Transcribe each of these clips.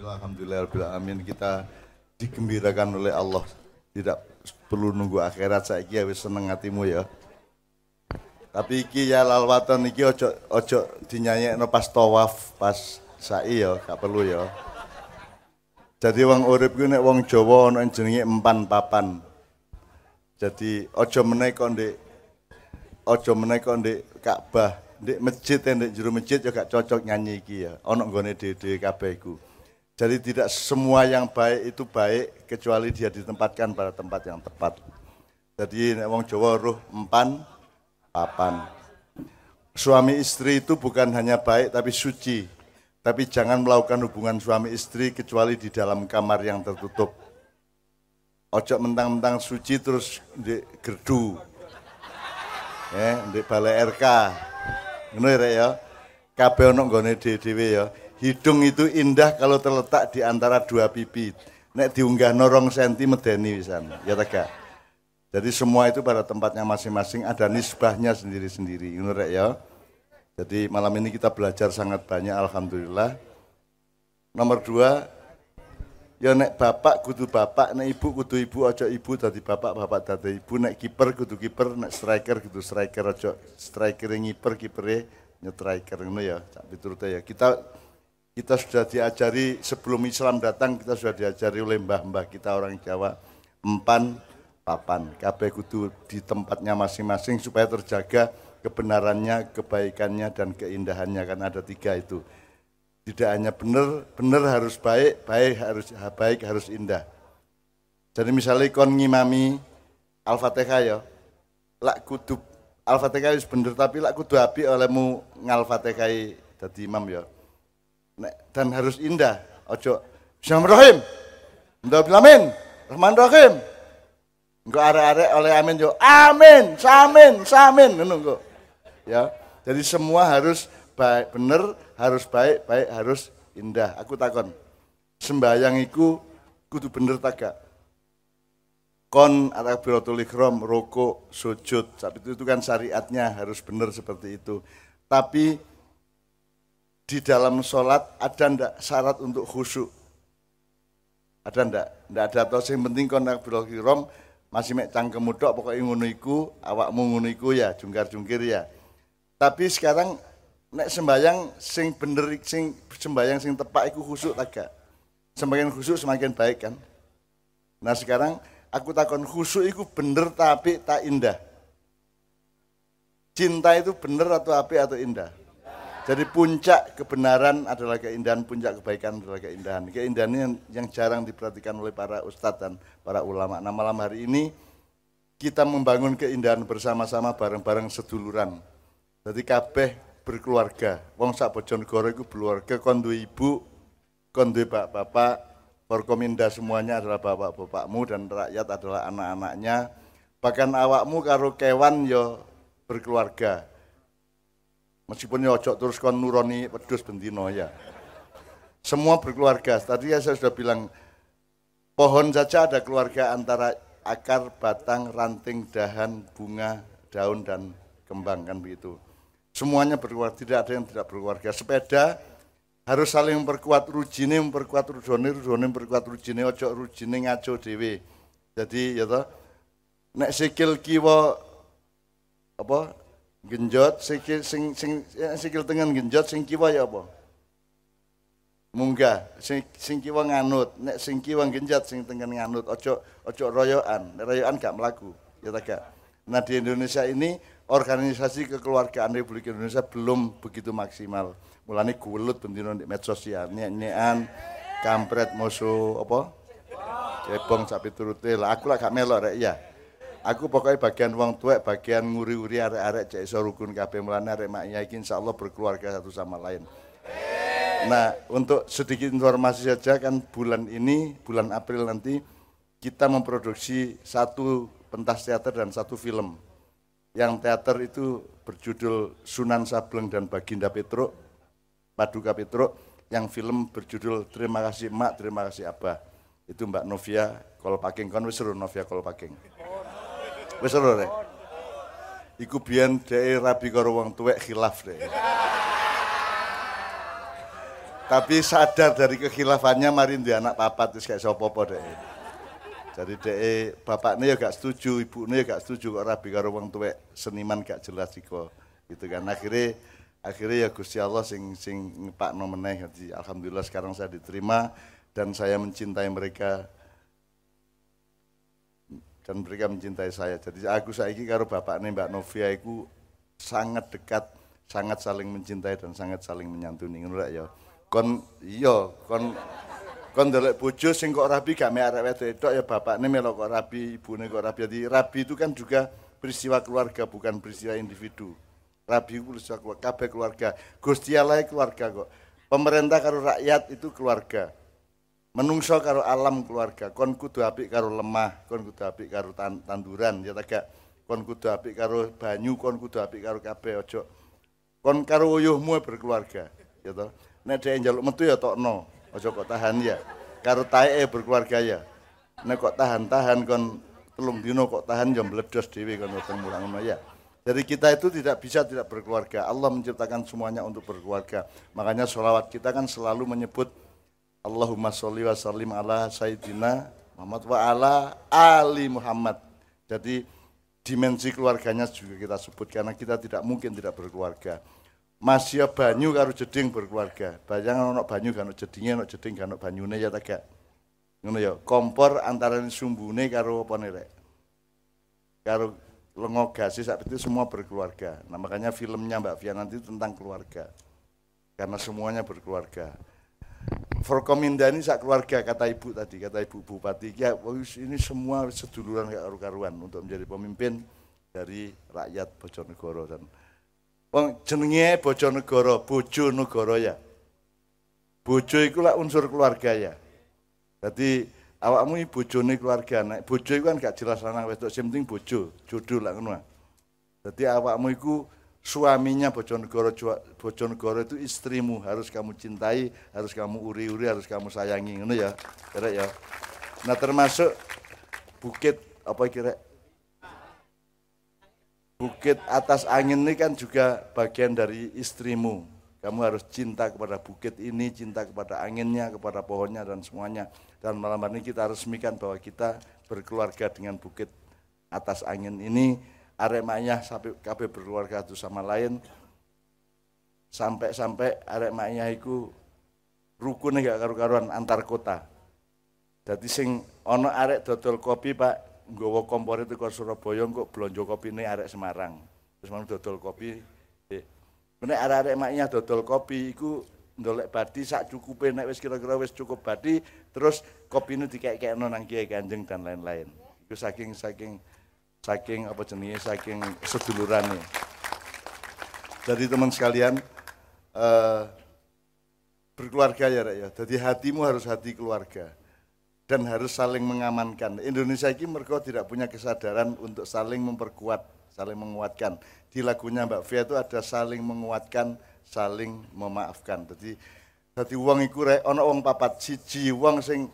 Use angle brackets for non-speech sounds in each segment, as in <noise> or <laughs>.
Bismillahirrahmanirrahim. Amin. Kita digembirakan oleh Allah. Tidak perlu nunggu akhirat saya ya wis seneng hatimu ya. Tapi iki ya lalwatan iki ojo ojo dinyanyekno pas tawaf, pas sa'i ya, gak perlu ya. Jadi wong urip ku nek wong Jawa ana jenenge empan papan. Jadi ojo meneh kok ndek ojo meneh kok ndek Ka'bah, ndek masjid ndek jero masjid ya cocok nyanyi iki ya. Ana nggone dhewe-dhewe kabeh. Jadi tidak semua yang baik itu baik kecuali dia ditempatkan pada tempat yang tepat. Jadi wong Jawa roh empan papan. Suami istri itu bukan hanya baik tapi suci. Tapi jangan melakukan hubungan suami istri kecuali di dalam kamar yang tertutup. Ojo mentang-mentang suci terus di gerdu. Ya, di balai RK. Ngono ya. Kabeh ono nggone dhewe ya Hidung itu indah kalau terletak di antara dua pipi. Nek diunggah norong senti medeni wisan. Ya tegak. Jadi semua itu pada tempatnya masing-masing ada nisbahnya sendiri-sendiri. Rek ya. Jadi malam ini kita belajar sangat banyak alhamdulillah. Nomor dua, ya nek bapak kudu bapak, nek ibu kudu ibu, ojo ibu tadi bapak, bapak tadi ibu, nek kiper kudu kiper, nek striker kudu striker, ojo striker ngiper, kipernya nyetriker ngono ya. Tapi ya. Kita kita sudah diajari sebelum Islam datang kita sudah diajari oleh mbah-mbah kita orang Jawa empan papan kabeh kudu di tempatnya masing-masing supaya terjaga kebenarannya, kebaikannya dan keindahannya kan ada tiga itu. Tidak hanya benar, benar harus baik, baik harus baik harus indah. Jadi misalnya kon ngimami Al-Fatihah ya, lak kudu Al-Fatihah wis bener tapi lak kudu api olehmu ngal-Fatihah dadi imam ya dan harus indah. Ojo Bismillahirrahmanirrahim. Ndak amin. Rahman Rahim. Engko arek-arek oleh amin yo amin, samin, samin kok. Ya. Jadi semua harus baik bener, harus baik, baik harus indah. Aku takon. Sembayang iku kudu bener tak Kon atakbiratul ikram, rokok, sujud. Saat itu, itu kan syariatnya harus benar seperti itu. Tapi di dalam sholat ada ndak syarat untuk khusyuk? Ada ndak? Ndak ada atau yang penting kon nak kirom masih mek cangkem mudok pokoknya ngono iku, awakmu ngono ya, jungkar-jungkir ya. Tapi sekarang nek sembayang sing bener sing sembayang sing tepak iku khusyuk tak gak? Semakin khusyuk semakin baik kan? Nah sekarang aku takon khusyuk iku bener tapi tak indah. Cinta itu bener atau api atau indah? Jadi puncak kebenaran adalah keindahan, puncak kebaikan adalah keindahan. Keindahan yang, yang jarang diperhatikan oleh para ustadz dan para ulama. Nah malam hari ini kita membangun keindahan bersama-sama bareng-bareng seduluran. Jadi kabeh berkeluarga. Wong sak Bojonegoro itu berkeluarga, kondu ibu, kondu bapak-bapak, Forkominda semuanya adalah bapak-bapakmu dan rakyat adalah anak-anaknya. Bahkan awakmu karo kewan yo berkeluarga Meskipun ya ojo terus kon nuroni wedus bendino ya. Semua berkeluarga. Tadi ya saya sudah bilang pohon saja ada keluarga antara akar, batang, ranting, dahan, bunga, daun dan kembang kan begitu. Semuanya berkeluarga, tidak ada yang tidak berkeluarga. Sepeda harus saling memperkuat rujine, memperkuat rujone, rujone memperkuat rujine, ojo rujine ngaco dewe. Jadi ya toh, nek sikil kiwa apa genjot sikil sing sing ya, sikil tengen genjot sing kiwa ya apa? Munggah. Sing sing kiwa nganut. Nek sing kiwa genjot sing tengen nganut ojo ojo royoan royoan gak melaku ya tak gak? Nah di Indonesia ini organisasi kekeluargaan Republik Indonesia belum begitu maksimal. Mulane gulut bendino di medsos ya. Nyek-nyekan kampret musuh apa? Cebong sapi turute aku lah gak melok rek ya Aku pokoknya bagian wong tua, bagian nguri-uri arek-arek cek iso rukun kabeh mulane arek maknya iki insyaallah berkeluarga satu sama lain. Nah, untuk sedikit informasi saja kan bulan ini, bulan April nanti kita memproduksi satu pentas teater dan satu film. Yang teater itu berjudul Sunan Sableng dan Baginda Petruk, Paduka Petruk. Yang film berjudul Terima kasih Mak, Terima kasih Abah. Itu Mbak Novia Kolpaking, kan wis Novia Kolpaking. Wis ora rek. Iku biyen dhek rabi karo wong tuwek khilaf deh. tapi sadar dari kekhilafannya mari dia anak papat terus kayak sopo-sopo deh. Jadi deh bapaknya ya gak setuju, ibunya ya gak setuju kok rabi karo wong tuwek seniman gak jelas iko. Gitu kan akhirnya akhirnya ya Gusti Allah sing sing no meneh alhamdulillah sekarang saya diterima dan saya mencintai mereka dan mereka mencintai saya. Jadi aku saiki karo bapaknya Mbak Novia itu sangat dekat, sangat saling mencintai dan sangat saling menyantuni. Ngono ya. Kon iya kon kon ndelok bojo sing kok rabi gak mek arek wedok ya bapakne melok kok rabi ibune kok rabi. Jadi rabi itu kan juga peristiwa keluarga bukan peristiwa individu. Rabi itu peristiwa keluarga kabeh keluarga. Gusti Allah keluarga kok. Pemerintah karo rakyat itu keluarga menungso karo alam keluarga kon kudu apik karo lemah kon kudu apik karo tanduran ya tak kon kudu apik karo banyu kon kudu apik karo kabeh aja. Kon karo uyuhmu berkeluarga ya toh nek dhek njaluk metu ya tokno aja kok tahan ya? Karo taeke berkeluarga ya? Nek kok tahan-tahan kon telung dino kok tahan ya meledos dhewe kon wonten mulang ya? Jadi kita itu tidak bisa tidak berkeluarga. Allah menciptakan semuanya untuk berkeluarga. Makanya sholawat kita kan selalu menyebut Allahumma sholli wa sallim ala Sayyidina Muhammad wa ala Ali Muhammad. Jadi dimensi keluarganya juga kita sebut karena kita tidak mungkin tidak berkeluarga. Masya banyu karo jeding berkeluarga. Bayang ono banyu kan jedinge ono jeding kan banyune ya tak gak. Ngono ya, kompor antara sumbune karo apa rek. Karo lengo gasis itu semua berkeluarga. Nah makanya filmnya Mbak Fia nanti tentang keluarga. Karena semuanya berkeluarga. Forkominda ini sak keluarga kata ibu tadi, kata ibu bupati. Ya ini semua seduluran karu-karuan untuk menjadi pemimpin dari rakyat Bojonegoro dan Wong jenenge Bojonegoro, Bojonegoro ya. Bojo iku lah unsur keluarga ya. Jadi awakmu iki bojone keluarga. Nek bojo kan gak jelas lanang wedok, sing penting bojo, jodoh lah ngono. Jadi awakmu iku suaminya Bojonegoro Bojonegoro itu istrimu harus kamu cintai, harus kamu uri-uri, harus kamu sayangi ngono ya. Kira ya. Nah termasuk bukit apa kira Bukit atas angin ini kan juga bagian dari istrimu. Kamu harus cinta kepada bukit ini, cinta kepada anginnya, kepada pohonnya dan semuanya. Dan malam hari ini kita resmikan bahwa kita berkeluarga dengan bukit atas angin ini. Aremanya sampai KB berkeluarga satu sama lain. Sampai-sampai aremanya itu rukun gak karu-karuan antar kota. Jadi sing ono arek dodol kopi Pak nggawa kompor itu ke Surabaya kok blonjo kopine arek Semarang. Terus mau dodol kopi. Nek arek-arek maknya dodol kopi iku ndolek badi sak cukupe nek wis kira-kira wis cukup badi terus kopine dikek-kekno nang Kiai Kanjeng dan lain-lain. Iku saking saking saking apa jenenge saking sedulurane. Jadi teman sekalian uh, berkeluarga ya Rek ya. Jadi hatimu harus hati keluarga dan harus saling mengamankan. Indonesia ini mereka tidak punya kesadaran untuk saling memperkuat, saling menguatkan. Di lagunya Mbak Fia itu ada saling menguatkan, saling memaafkan. Jadi jadi uang iku rek ana wong papat siji wong sing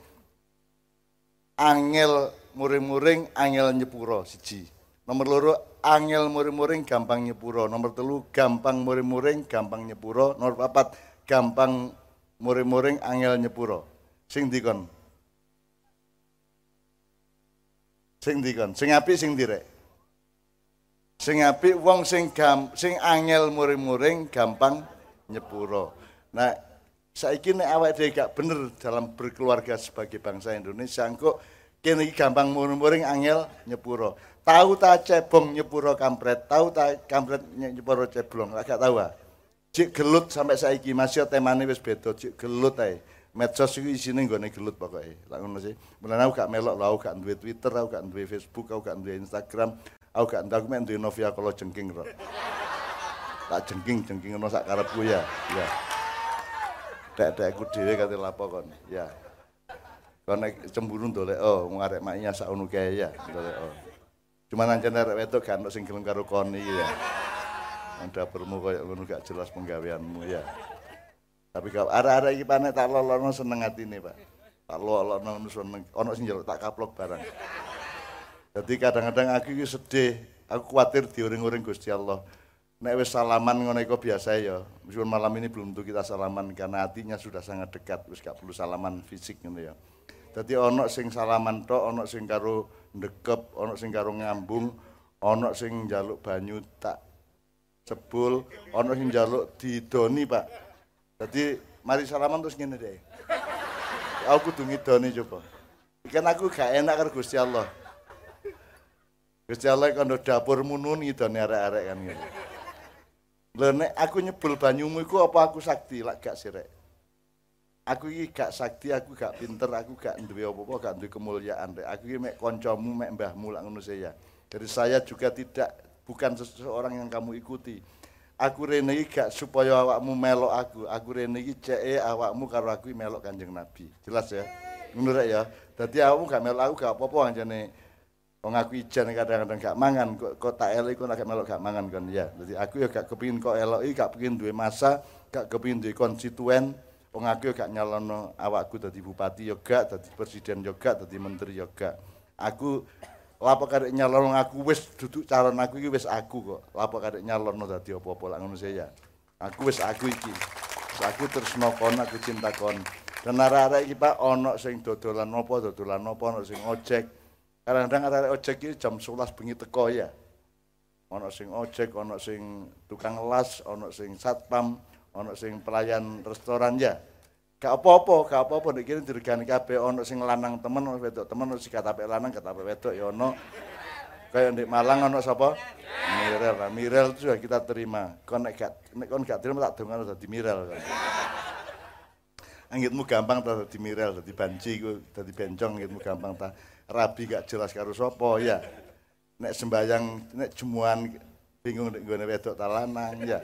angel muring-muring angel nyepuro siji. Nomor loro angel muring-muring gampang nyepuro. Nomor telu gampang muring-muring gampang nyepuro. Nomor papat gampang muring-muring angel nyepuro. Sing dikon Sing ndi kon? Sing apik sing direk. Sing apik wong sing gam, sing angel muring-muring gampang nyepuro. Nah, saiki nek awak dhewe gak bener dalam berkeluarga sebagai bangsa Indonesia kok kene iki gampang muring-muring angel nyepuro. Tahu ta cebong nyepuro kampret, tahu ta kampret nyepuro ceblong, gak tahu ah. Cik gelut sampai saiki masih temane wis beda, cik gelut ae. Medsos itu isinya nggone gelut pokoknya lah ngono sih. Mulane aku gak melok lah aku gak duwe Twitter aku gak duwe Facebook aku gak duwe Instagram aku gak aku mek duwe Novia kalau jengking kok tak jengking jengking ngono sak karepku ya. Ya. Dek aku dhewe kate lapo kon ya kon cemburu ndolek oh ngarek maknya sak ngono kae ya ndolek oh cuma ancen arek wedok gak ono sing gelem karo kon iki ya Anda bermu koyo ngono gak jelas penggaweanmu ya tapi kalau arah-arah iki panek tak lolono seneng atine, Pak. Tak lolono seneng ono sing njaluk tak kaplok barang. Jadi kadang-kadang aku iki sedih, aku khawatir diuring-uring Gusti Allah. nek wis salaman ngono iku biasa ya. Meskipun malam ini belum tentu kita salaman karena hatinya sudah sangat dekat, wis gak perlu salaman fisik ngono ya. Dadi ana sing salaman tok, ana sing karo ndekep, ana sing karo ngambung, ana sing njaluk banyu tak cebul, ana sing njaluk didoni, Pak. Dadi mari salaman terus ngene deh. Aku kudu ngidoni coba. Ikan aku gak enak karo Gusti Allah. Gusti Allah kono dapurmu nun ngidoni arek-arek kan ngene. Lho aku nyebul banyumu iku apa aku sakti lak gak sirek. Aku iki gak sakti, aku gak pinter, aku gak duwe apa-apa, gak duwe kemuliaan. Aku iki mek kancamu, mek mbahmu lak ngono saya. Jadi saya juga tidak bukan seseorang yang kamu ikuti. Aku rene iki gak supaya awakmu melok aku. Aku rene iki ceke awakmu karo aku melok Kanjeng Nabi. Jelas ya? Ngono rek ya. Dadi awakmu gak melok aku gak apa-apa anjane Wong aku ijan kadang-kadang gak mangan, kok, kok tak elok iku nek melok gak mangan kan ya. Jadi aku ya gak kepingin kok eloki, gak kepingin duwe masa, gak kepingin duwe konstituen. Wong aku gak nyalono awakku dadi bupati gak, dadi presiden gak, dadi menteri gak. Aku lapo karek nyalono aku wis duduk calon aku iki wis aku kok. Lapo karek nyalono dadi apa-apa lak ngono ya. Aku wis aku iki. Wis aku tresno kon, aku cinta kon. Dan arek-arek iki Pak sing dodolan apa, dodolan apa, ana sing ojek, Kadang-kadang arek ojek iki jam 11 bengi teko ya. Ana sing ojek, ana sing tukang las, ana sing satpam, ana sing pelayan restoran ya. Gak apa-apa, gak apa-apa nek kene ana sing lanang temen, ana wedok temen, ana sing katapek lanang, katapek wedok ya ana. Kayak di Malang ana sapa? Mirel. Nah, Mirel itu juga kita terima. Kon nek gak nek kon gak terima tak dongano dadi Mirel. Anggitmu gampang ta dadi Mirel, dadi banci ku, dadi bencong anggitmu gampang ta rabi gak jelas karo sapa ya. Nek sembayang nek jemuan bingung nek nggone wedok ta lanang ya.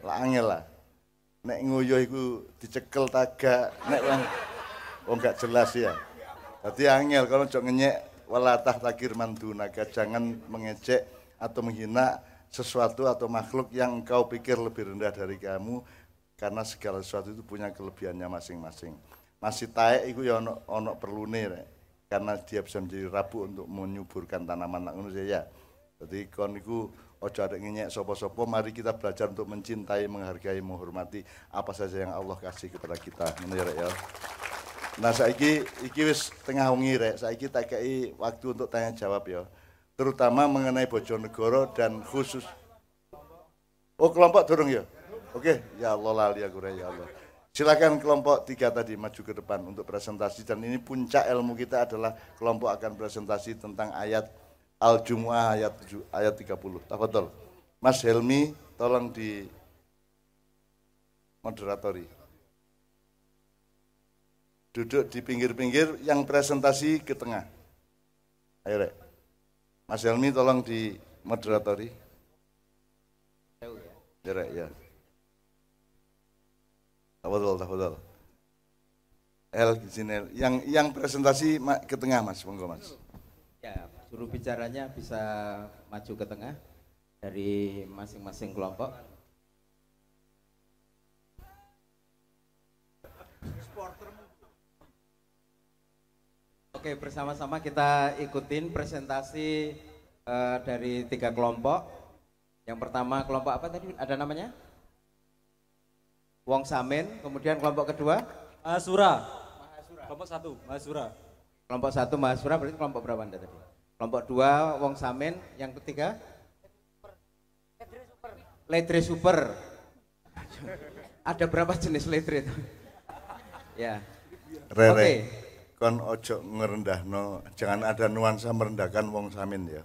Lah angel lah. Nek nguyuh iku dicekel taga, nek wong wong gak jelas ya. Dadi angel kalau cok ngenyek walatah takir mandunaga jangan mengejek atau menghina sesuatu atau makhluk yang kau pikir lebih rendah dari kamu karena segala sesuatu itu punya kelebihannya masing-masing. Masih taek iku ya ono ono perlune karena dia bisa menjadi rabu untuk menyuburkan tanaman ngono ya. Jadi kon niku ojo ada ngenyek sopo-sopo, mari kita belajar untuk mencintai, menghargai, menghormati apa saja yang Allah kasih kepada kita. Ngono ya, ya. Nah, saiki iki wis tengah wengi rek, saiki tak kei waktu untuk tanya jawab ya. Terutama mengenai Bojonegoro dan khusus Oh, kelompok dorong ya? Oke, ya Allah lali aku ya Allah. Silakan kelompok tiga tadi maju ke depan untuk presentasi dan ini puncak ilmu kita adalah kelompok akan presentasi tentang ayat Al-Jumu'ah ayat 7, ayat 30. Tafadhol. Mas Helmi tolong di moderatori. Duduk di pinggir-pinggir yang presentasi ke tengah. Ayo rek. Mas Helmi tolong di moderatori. Ya rek ya. Tafadhol, tafadhol. El. Yang yang presentasi ke tengah Mas, monggo Mas. Ya, juru bicaranya bisa maju ke tengah dari masing-masing kelompok. Oke, bersama-sama kita ikutin presentasi uh, dari tiga kelompok. Yang pertama kelompok apa tadi? Ada namanya? Wong Samin, kemudian kelompok kedua Mahasura. Kelompok satu Mahasura. Kelompok satu Mahasura berarti kelompok berapa anda tadi? Kelompok dua Wong Samin, yang ketiga Ledre Super. Ada berapa jenis ledre itu? ya. Rere. Okay. Kon ojo ngerendahno, jangan ada nuansa merendahkan Wong Samin ya.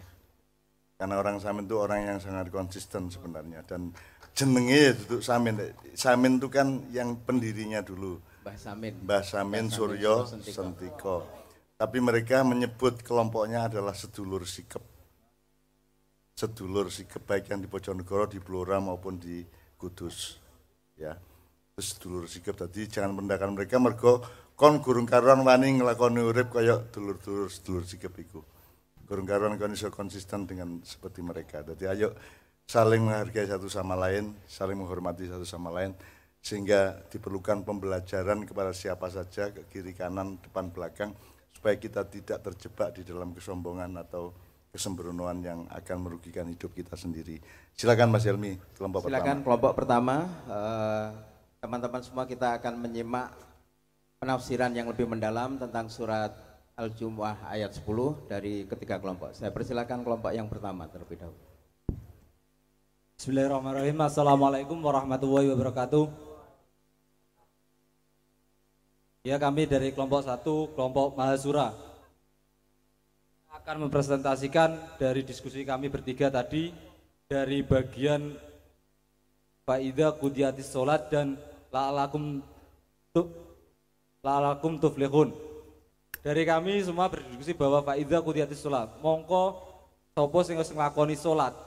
Karena orang Samin itu orang yang sangat konsisten sebenarnya dan jenenge duduk Samin. Samin itu kan yang pendirinya dulu. Mbah Samin. Mbah Samin, Suryo Sentiko. Sentiko. Tapi mereka menyebut kelompoknya adalah sedulur sikep. Sedulur sikep baik yang di Bojonegoro, di Blora maupun di Kudus. Ya. Sedulur sikep tadi jangan merendahkan mereka mergo kon gurung karuan wani ngelakoni urip kaya dulur-dulur sedulur sikep iku. Gurung karuan kon iso konsisten dengan seperti mereka. Jadi ayo saling menghargai satu sama lain, saling menghormati satu sama lain, sehingga diperlukan pembelajaran kepada siapa saja, ke kiri kanan, depan belakang, supaya kita tidak terjebak di dalam kesombongan atau kesembronoan yang akan merugikan hidup kita sendiri. Silakan Mas Helmi, kelompok Silakan pertama. kelompok pertama. Eh, Teman-teman semua kita akan menyimak penafsiran yang lebih mendalam tentang surat Al-Jumu'ah ayat 10 dari ketiga kelompok. Saya persilakan kelompok yang pertama terlebih dahulu. Bismillahirrahmanirrahim. Assalamualaikum warahmatullahi wabarakatuh. Ya kami dari kelompok satu, kelompok Mahasura akan mempresentasikan dari diskusi kami bertiga tadi dari bagian Faidah kudiatis sholat dan la'alakum tu la'alakum tuflihun. Dari kami semua berdiskusi bahwa Faidah kudiatis sholat. Mongko sopo sing wis nglakoni sholat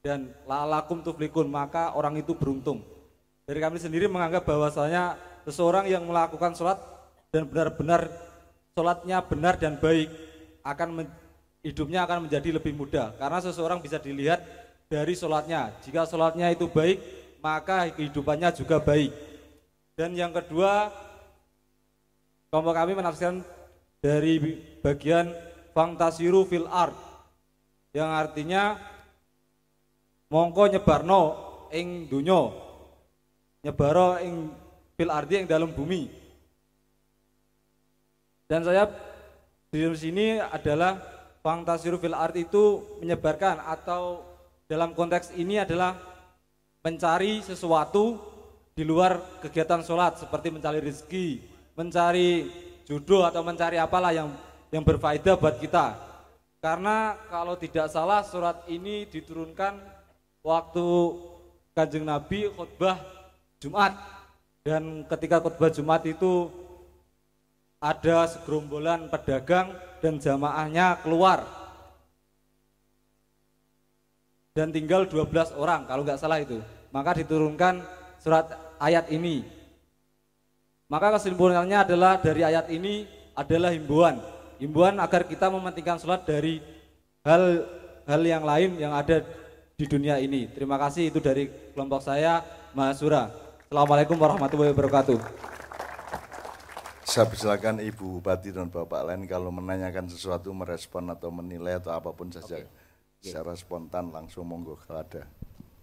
dan la'alakum tuflihun maka orang itu beruntung. Dari kami sendiri menganggap bahwasanya seseorang yang melakukan sholat dan benar-benar sholatnya benar dan baik akan hidupnya akan menjadi lebih mudah karena seseorang bisa dilihat dari sholatnya. Jika sholatnya itu baik, maka kehidupannya juga baik. Dan yang kedua, kelompok kami menafsirkan dari bagian fantasiru fil art yang artinya mongko nyebarno ing dunyo nyebaro ing fil ardi ing dalam bumi dan saya di sini adalah fantasiru fil art itu menyebarkan atau dalam konteks ini adalah mencari sesuatu di luar kegiatan sholat seperti mencari rezeki, mencari jodoh atau mencari apalah yang yang berfaedah buat kita. Karena kalau tidak salah surat ini diturunkan waktu kanjeng Nabi khutbah Jumat dan ketika khutbah Jumat itu ada segerombolan pedagang dan jamaahnya keluar. Dan tinggal 12 orang kalau nggak salah itu. Maka diturunkan surat ayat ini. Maka kesimpulannya adalah dari ayat ini adalah himbauan himbauan agar kita mementingkan sholat dari hal hal yang lain yang ada di dunia ini. Terima kasih itu dari kelompok saya Mahasura Assalamualaikum warahmatullahi wabarakatuh Saya persilakan Ibu Bupati dan Bapak lain kalau menanyakan sesuatu, merespon atau menilai atau apa pun saja secara spontan langsung monggo kalau ada.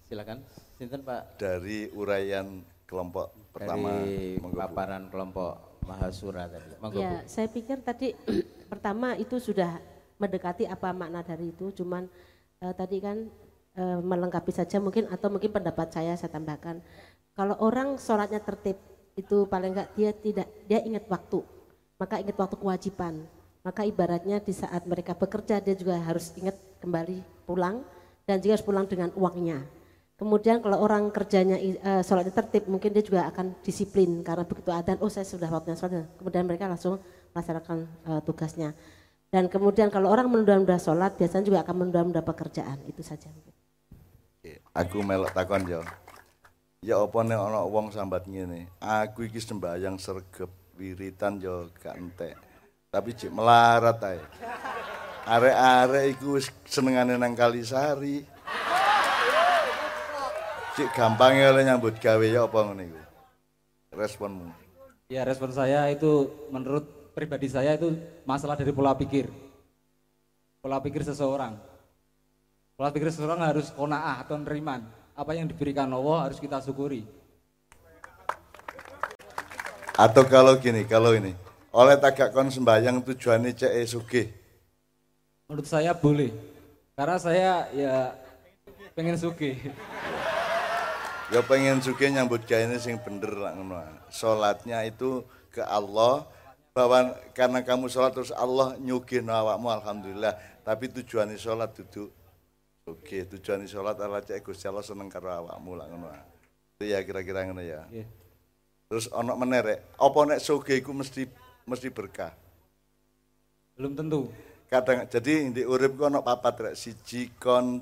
Silakan. Sinten Pak Dari uraian kelompok pertama, dari monggo Bu. paparan kelompok Mahasura tadi. Monggo Bu. Ya, saya pikir tadi <clears throat> pertama itu sudah mendekati apa makna dari itu, cuman eh, tadi kan eh, melengkapi saja mungkin atau mungkin pendapat saya saya tambahkan. Kalau orang sholatnya tertib itu paling enggak dia tidak dia ingat waktu, maka ingat waktu kewajiban. Maka ibaratnya di saat mereka bekerja dia juga harus ingat kembali pulang dan juga harus pulang dengan uangnya. Kemudian kalau orang kerjanya eh, sholatnya tertib, mungkin dia juga akan disiplin karena begitu adzan, oh saya sudah waktunya sholat. Kemudian mereka langsung melaksanakan eh, tugasnya. Dan kemudian kalau orang menunda-nunda sholat, biasanya juga akan menunda-nunda pekerjaan. Itu saja. Aku melok takon yo. Ya apa nek ana wong sambat ngene. Aku iki sembayang sregep wiritan yo gak entek. Tapi cek melarat ae. Arek-arek iku senengane nang Kalisari. Cek gampang oleh nyambut gawe ya apa ngene iku. Responmu. Ya respon saya itu menurut pribadi saya itu masalah dari pola pikir. Pola pikir seseorang. Pola pikir seseorang harus kona'ah atau neriman. Apa yang diberikan Allah harus kita syukuri. Atau kalau gini, kalau ini oleh tagak kon sembayang tujuannya cek sugih. Menurut saya boleh. Karena saya ya pengen sugih. Ya pengen juga nyambut gawe ini sing bener lah ngono. Salatnya itu ke Allah bahwa karena kamu sholat terus Allah nyugih awakmu alhamdulillah. Tapi tujuannya sholat duduk Oke, tujuan sholat Allah cek Gusti Allah seneng karo awakmu lah ngono. Itu ya kira-kira ngono ya. Nggih. Terus ono meneh rek, apa nek sugih iku mesti mesti berkah. Belum tentu. Kadang jadi di urip ku ono papat rek siji kon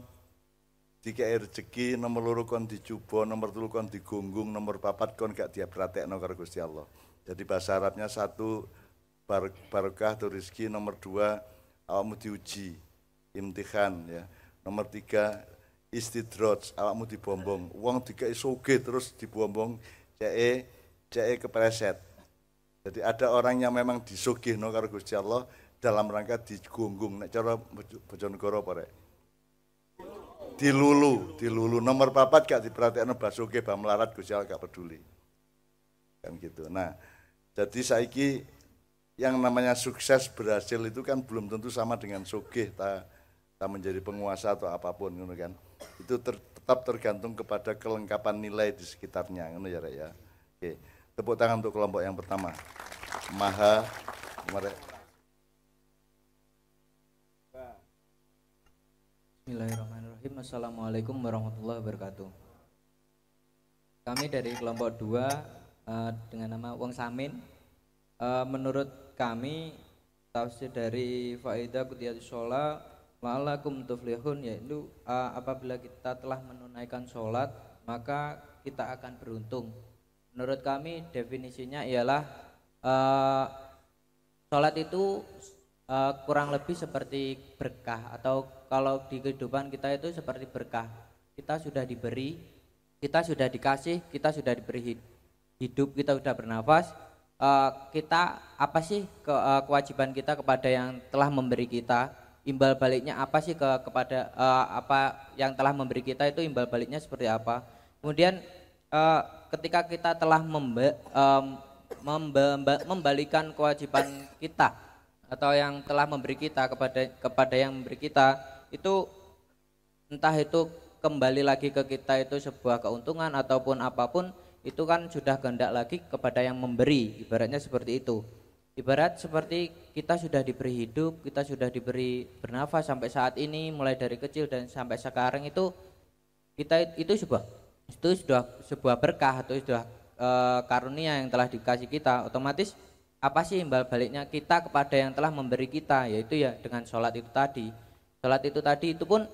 dikei rezeki, nomor loro kon dicoba, nomor telu kon digunggung, nomor papat kon gak dia pratekno karo Gusti Allah. Jadi bahasa Arabnya satu bar- barokah atau rezeki, nomor dua awakmu diuji, imtihan ya. Nomor tiga istidroj, awakmu dibombong. Uang dikei soge terus dibombong, cee cee kepreset. Jadi ada orang yang memang disugihno karo Gusti Allah, dalam rangka digunggung nek cara Bojonegoro apa rek? Dilulu, dilulu nomor papat gak diperhatikan Basuki Bang Melarat Gus gak peduli. Kan gitu. Nah, jadi saiki yang namanya sukses berhasil itu kan belum tentu sama dengan sugih ta menjadi penguasa atau apa pun gitu kan. Itu ter, tetap tergantung kepada kelengkapan nilai di sekitarnya gitu ya rek ya. Oke. Tepuk tangan untuk kelompok yang pertama. Maha mereka Bismillahirrahmanirrahim. Assalamualaikum warahmatullahi wabarakatuh. Kami dari kelompok 2 uh, eh, dengan nama Wong Samin. Uh, menurut kami tafsir dari faidah kutiyatus sholat la'alakum tuflihun yaitu uh, apabila kita telah menunaikan sholat maka kita akan beruntung. Menurut kami definisinya ialah uh, sholat itu uh, kurang lebih seperti berkah atau kalau di kehidupan kita itu seperti berkah. Kita sudah diberi, kita sudah dikasih, kita sudah diberi hidup, kita sudah bernafas. Uh, kita apa sih ke, uh, kewajiban kita kepada yang telah memberi kita? Imbal baliknya apa sih ke kepada uh, apa yang telah memberi kita itu imbal baliknya seperti apa? Kemudian uh, ketika kita telah membe, um, membe, membalikan kewajiban kita atau yang telah memberi kita kepada kepada yang memberi kita itu entah itu kembali lagi ke kita itu sebuah keuntungan ataupun apa pun itu kan sudah kehendak lagi kepada yang memberi ibaratnya seperti itu ibarat seperti kita sudah diberi hidup kita sudah diberi bernafas sampai saat ini mulai dari kecil dan sampai sekarang itu kita itu sebuah itu sudah sebuah berkah atau sudah e, karunia yang telah dikasih kita. Otomatis apa sih imbal baliknya kita kepada yang telah memberi kita? Yaitu ya dengan sholat itu tadi. Sholat itu tadi itu pun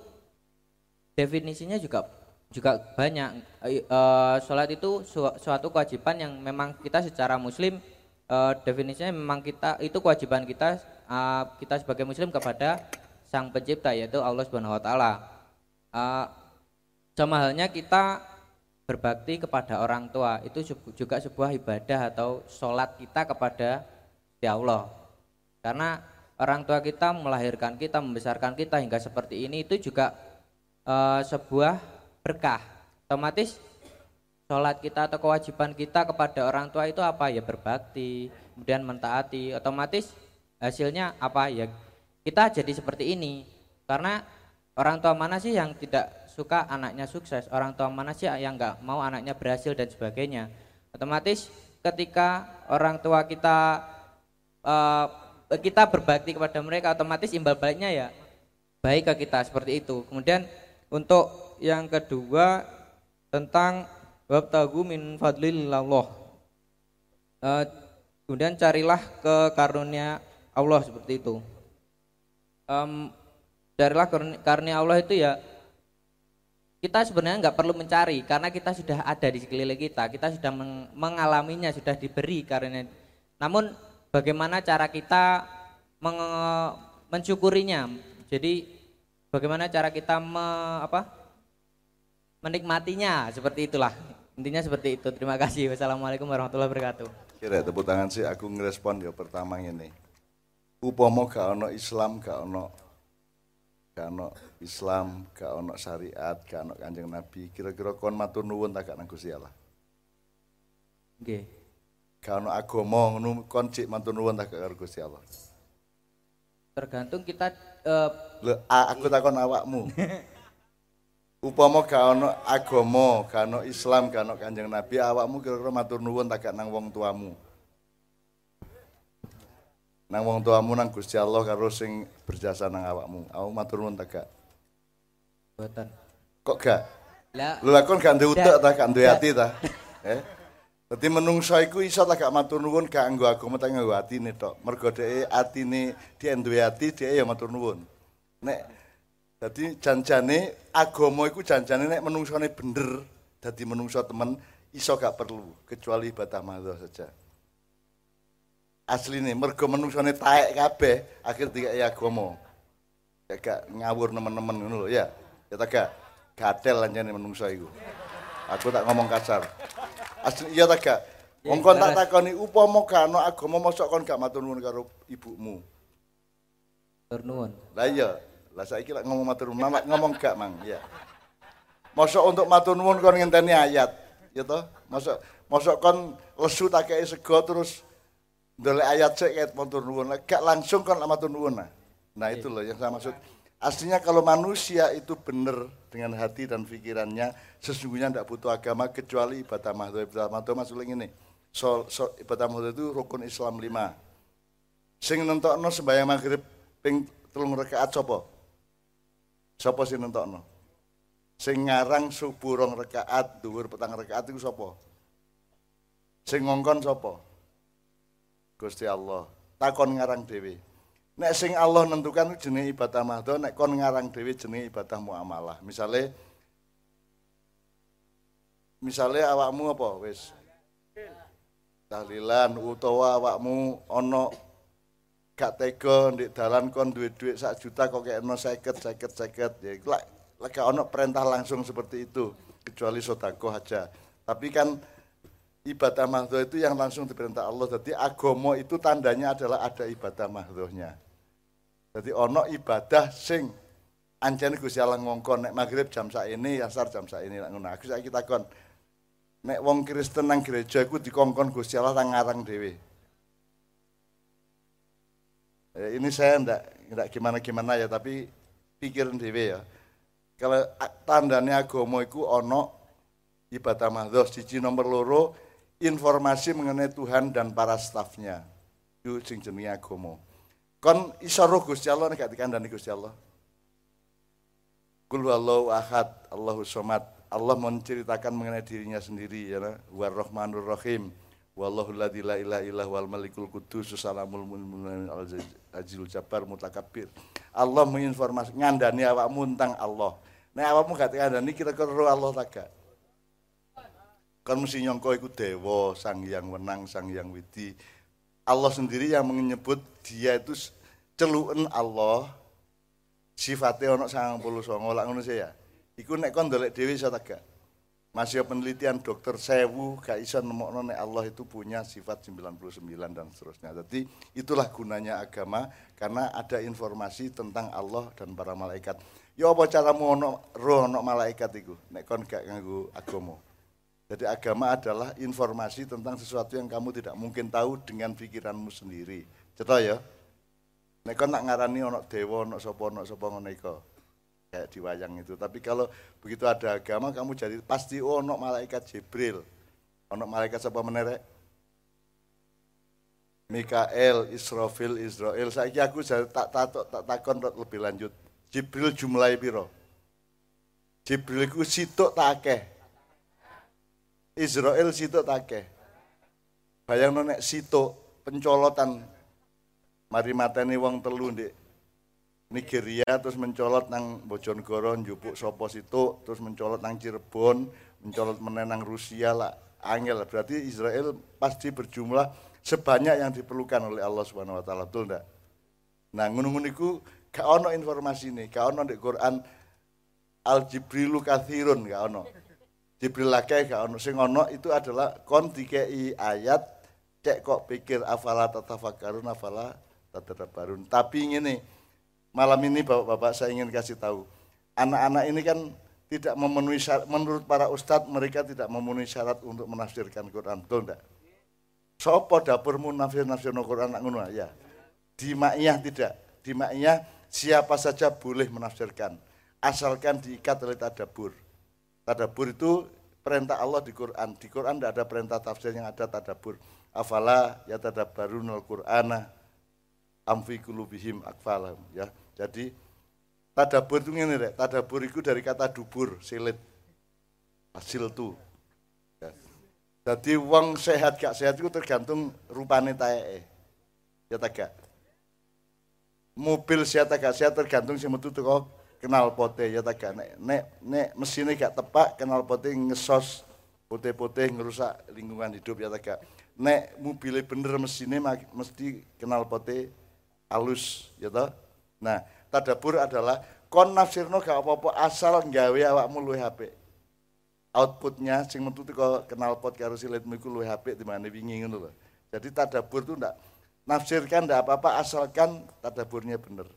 definisinya juga juga banyak. E, sholat itu su, suatu kewajiban yang memang kita secara muslim e, definisinya memang kita itu kewajiban kita e, kita sebagai muslim kepada sang pencipta yaitu Allah Subhanahu Wa Taala. E, sama halnya kita berbakti kepada orang tua itu juga sebuah ibadah atau sholat kita kepada ya Allah. Karena orang tua kita melahirkan kita membesarkan kita hingga seperti ini itu juga uh, sebuah berkah. Otomatis sholat kita atau kewajiban kita kepada orang tua itu apa? Ya berbakti kemudian mentaati. Otomatis hasilnya apa? Ya kita jadi seperti ini. Karena orang tua mana sih yang tidak suka anaknya sukses? Orang tua mana sih yang nggak mau anaknya berhasil dan sebagainya? Otomatis ketika orang tua kita uh, kita berbakti kepada mereka otomatis imbal baliknya ya baik ke kita seperti itu. Kemudian untuk yang kedua tentang wabtagu min fadlillah uh, kemudian carilah ke karunia Allah seperti itu um, carilah karunia Allah itu ya kita sebenarnya nggak perlu mencari karena kita sudah ada di sekeliling kita, kita sudah mengalaminya, sudah diberi karena namun bagaimana cara kita mensyukurinya. Jadi bagaimana cara kita me, apa? menikmatinya seperti itulah. Intinya seperti itu. Terima kasih. Wassalamualaikum warahmatullahi wabarakatuh. Kira tepuk tangan sih aku ngerespon ya pertama ini. Upomo gak ono Islam gak ono gak ono Islam, gak ono syariat, gak ono Kanjeng Nabi, kira-kira kon matur nuwun tak gak nang Gusti Allah. Nggih. Gak ono agama ngono kon cik matur nuwun tak karo Gusti Allah. Tergantung kita uh, Lho, aku takon awakmu. <laughs> Upama gak ono agama, gak ono Islam, gak ono Kanjeng Nabi, awakmu kira-kira matur nuwun tak nang wong tuamu nang wong tuamu nang Gusti Allah karo sing berjasa nang awakmu. Aku matur nuwun tak gak? Mboten. Kok gak? Lah, lha kon gak duwe utek ta, gak duwe ati ta? <laughs> Eh? Dadi menungso iku iso tak gak matur nuwun gak nggo agama tak nggo atine tok. Mergo dhek atine dia duwe ati, dhek ya matur nuwun. Nek dadi janjane agama iku janjane nek menungsone bener dadi menungso temen iso gak perlu kecuali ibadah mahdoh saja. Asli nih mergo menungsone taek kabeh akhir tiga ya agama gak ngawur teman-teman ngono lho ya. Ya tak gak gatel anjane menungso iku. Aku tak ngomong kasar. Asli iya tak gak? Wong kon tak takoni upama gak ana agama mosok kon gak matur nuwun karo ibumu. Turnuun. Lah iya, lah saiki lek ngomong matur nuwun, ngomong gak, Mang. Iya. Mosok untuk matur nuwun kon ngenteni ayat, ya toh? Mosok mosok kon lesu tak kei sego terus ndolek ayat sik ket matur nuwun. Gak langsung kon matur nuwun nah. Nah itu loh yang saya maksud. Aslinya kalau manusia itu benar dengan hati dan pikirannya, sesungguhnya tidak butuh agama kecuali ibadah mahdoh. Ibadah mahdoh maksudnya ini, so, so, ibadah mahdoh itu rukun Islam lima. Sing nentokno sembahyang maghrib ping telung rakaat sapa? Sapa sing nentokno? Sing ngarang subuh rong rakaat, dhuwur petang rakaat iku sapa? Sing ngongkon sapa? Gusti Allah. Takon ngarang dhewe. Nek sing Allah nentukan jenenge ibadah mahdo, nek kon ngarang dhewe jenenge ibadah muamalah. Misale misale awakmu apa wis tahlilan utawa awakmu ana gak tega ndek dalan kon duwe dhuwit sak juta kok kekno 50 50 50 ya iku lek lek gak ana perintah langsung seperti itu kecuali sedekah aja. Tapi kan ibadah mahdoh itu yang langsung diperintah Allah. Jadi agama itu tandanya adalah ada ibadah mahdohnya. Jadi ono ibadah sing ancen Gusti Allah ngongkon nek maghrib jam ini, asar jam ini nek ngono. Aku saiki takon. Nek wong Kristen nang gereja iku dikongkon Gusti Allah nang ngarang dhewe. Eh, ini saya ndak ndak gimana-gimana ya, tapi pikirin dhewe ya. Kalau tandanya agama iku ono ibadah mahdoh siji nomor loro informasi mengenai Tuhan dan para stafnya. Itu sing jenenge agama. Kon iso roh Gusti Allah nek dikandani Gusti Allah. Kul wallahu ahad, Allahu somad. Allah menceritakan mengenai dirinya sendiri ya War Rahmanur Rahim. Wallahu la ilaha illa wal malikul kudus salamul mu'min al azil jabbar mutakabbir. Allah menginformasi ngandani awakmu tentang Allah. Nek awakmu gak ngandani kira-kira roh Allah tak gak? Kan mesti nyongko iku dewa, sang yang menang, sang yang widi. Allah sendiri yang menyebut dia itu celuken Allah sifatnya ono sangang puluh songo lak ngono ya. Iku nek kon dolek dewi iso gak? Masih penelitian dokter sewu gak iso nemokno Allah itu punya sifat 99 dan seterusnya. Jadi itulah gunanya agama karena ada informasi tentang Allah dan para malaikat. Ya apa caramu ono roh ono malaikat iku nek kon gak nganggo agama. Jadi agama adalah informasi tentang sesuatu yang kamu tidak mungkin tahu dengan pikiranmu sendiri. Cetok ya. Nek nak ngarani ono dewa, ono sapa, ono sapa ngono iku. Kayak di wayang itu. Tapi kalau begitu ada agama kamu jadi pasti oh, ono malaikat Jibril. Ono malaikat sapa menerek? Mikael, Israfil, Israel. Saiki aku tak tak tak, tak takon lebih lanjut. Jibril jumlahe piro? Jibril tak akeh. Israel situ take. Bayang nek situ pencolotan mari mateni wong telu di Nigeria terus mencolot nang Bojonegoro njupuk sopo situ terus mencolot nang Cirebon mencolot menenang Rusia lah angel. Berarti Israel pasti berjumlah sebanyak yang diperlukan oleh Allah Subhanahu wa taala betul ndak? Nah ngono-ngono iku gak ono informasi ini gak ono di Quran al jibrilu kathirun gak ono. Jibril lagi gak ono. Sing ono itu adalah kon dikei ayat cek kok pikir afala tatafakkarun afala tatadabbarun. Tapi ini malam ini Bapak-bapak saya ingin kasih tahu. Anak-anak ini kan tidak memenuhi syarat, menurut para ustadz mereka tidak memenuhi syarat untuk menafsirkan Quran, betul enggak? Sopo dapurmu nafsir nafsir Quran nak ngono ya. Di tidak. Di siapa saja boleh menafsirkan asalkan diikat oleh tadabur. Tadabur itu perintah Allah di Quran. Di Quran tidak ada perintah tafsir yang ada tadabur. Afala ya tadabbarun al-Qur'ana amfi kulubihim akfalam ya. Jadi tadabur itu ini deh. Tadabur itu dari kata dubur, silit. Hasil tu. Ya. Jadi uang sehat gak sehat itu tergantung rupane tae. Ya tak gak? Mobil sehat gak sehat tergantung si metu tuh kenal pote ya tak nek nek nek mesinnya gak tepak kenal pote ngesos putih-putih ngerusak lingkungan hidup ya tak nek mobilnya bener mesinnya mesti kenal pote halus ya toh nah tadabur adalah kon nafsirno gak apa-apa asal nggawe awakmu luwe HP outputnya sing metu kok kenal pot karo silitmu iku luwe HP di mana wingi ngono lho jadi tadabur itu ndak nafsirkan ndak apa-apa asalkan tadaburnya bener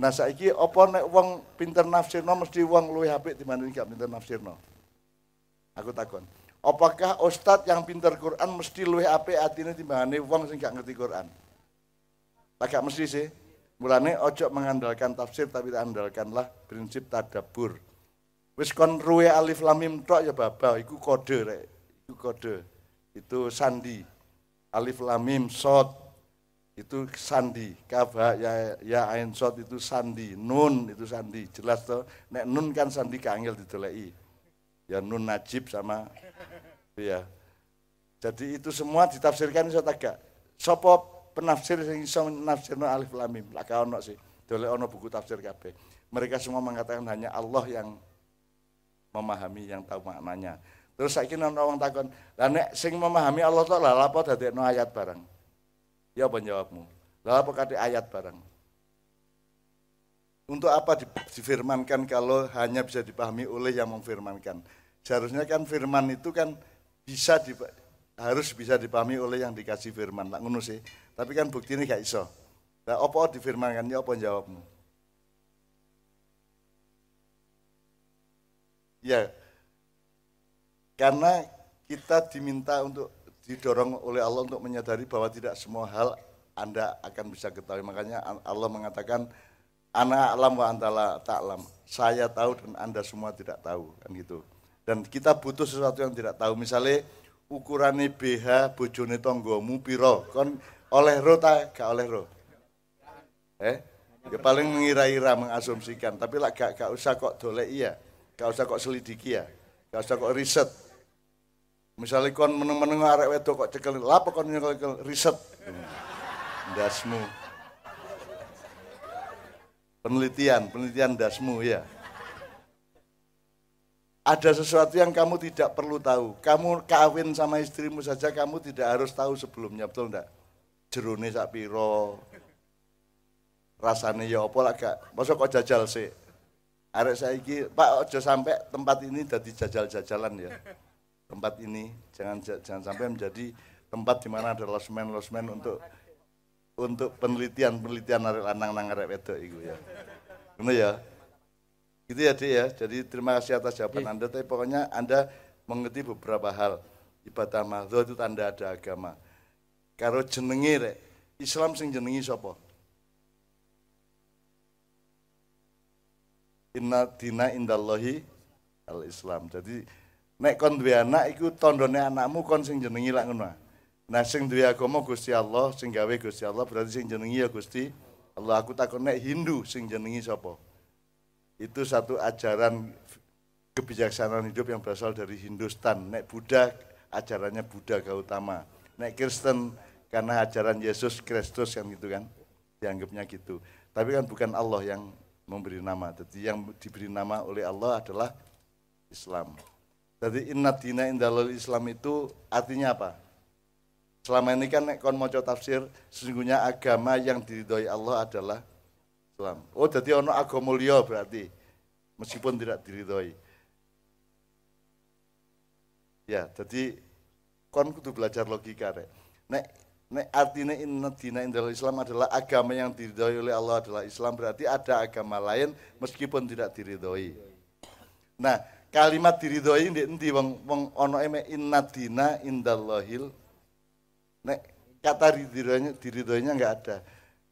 Nah saiki apa nek wong pinter nafsirno mesti wong luwih apik dibanding gak pinter nafsirno? Aku takon. Apakah ustadz yang pinter Quran mesti luwih apik atine timbangane wong sing gak ngerti Quran? Tak mesti sih. Mulane ojo mengandalkan tafsir tapi andalkanlah prinsip tadabur. Wis kon ruwe alif lam mim tok ya baba, iku kode rek. Iku kode. Itu sandi. Alif lam mim sod itu sandi. Kaf ya ya ain sod itu sandi. Nun itu sandi. Jelas toh. Nek nun kan sandi kangil ditoleki. Ya nun najib sama ya. Jadi itu semua ditafsirkan iso tagak. Sopo penafsir yang iso nafsirno alif lam mim. Lah ono sih. Dole ono buku tafsir kabeh. Mereka semua mengatakan hanya Allah yang memahami yang tahu maknanya. Terus saya kira orang takon, lah nek sing memahami Allah tuh lah apa no ayat bareng. Ya apa jawabmu? Lah ayat bareng? Untuk apa difirmankan kalau hanya bisa dipahami oleh yang memfirmankan? Seharusnya kan firman itu kan bisa harus bisa dipahami oleh yang dikasih firman. Lah ngono sih. Tapi kan bukti ini gak iso. Nah, apa difirmankannya apa jawabmu? Ya, karena kita diminta untuk didorong oleh Allah untuk menyadari bahwa tidak semua hal Anda akan bisa ketahui. Makanya Allah mengatakan, anak alam wa antala ta'lam. Saya tahu dan Anda semua tidak tahu. kan gitu. Dan kita butuh sesuatu yang tidak tahu. Misalnya ukurannya BH bojone tonggomu piro. Kon oleh roh tak gak oleh roh? Eh? Ya paling mengira-ira mengasumsikan, tapi lah gak, gak usah kok dolek iya, gak usah kok selidiki ya, gak usah kok riset. Misalnya kon meneng-meneng arek wedok kok cekel, apa kon nyekel riset? Dasmu. Penelitian, penelitian dasmu ya. Ada sesuatu yang kamu tidak perlu tahu. Kamu kawin sama istrimu saja kamu tidak harus tahu sebelumnya, betul enggak? Jerone sak pira? Rasane ya apa lah gak masa kok jajal sih arek saiki Pak aja sampai tempat ini jadi jajal-jajalan ya. Tempat ini jangan jangan sampai menjadi tempat di mana ada losmen losmen untuk untuk penelitian penelitian arek lanang nang arek wedok iku ya. Benar ya? Gitu ya Dik ya. Jadi terima kasih atas jawaban Anda. Tapi pokoknya Anda mengerti beberapa hal. Ibadah mahdoh itu tanda ada agama karo jenenge rek. Islam sing jenengi sapa? Inna dina indallahi al-Islam. Jadi nek kon duwe anak iku tandane anakmu kon sing jenengi lak ngono. Nah sing duwe agama Gusti Allah, sing gawe Gusti Allah berarti sing jenengi ya Gusti Allah. Aku takon nek Hindu sing jenengi sapa? Itu satu ajaran kebijaksanaan hidup yang berasal dari Hindustan. Nek Buddha ajarannya Buddha Gautama. Nek Kristen karena ajaran Yesus Kristus kan gitu kan dianggapnya gitu. Tapi kan bukan Allah yang memberi nama. Jadi yang diberi nama oleh Allah adalah Islam. Jadi inna dina indalul Islam itu artinya apa? Selama ini kan kon mau tafsir sesungguhnya agama yang diridhoi Allah adalah Islam. Oh jadi ono agama berarti meskipun tidak diridhoi. Ya jadi kon kudu belajar logika rek. Nek Nek artinya inna dina indal Islam adalah agama yang diridhoi oleh Allah adalah Islam berarti ada agama lain meskipun tidak diridhoi. Nah, kalimat diridhoi di endi wong wong ono eme inna dina indallahil nek kata diridhoinya diridhoinya enggak ada.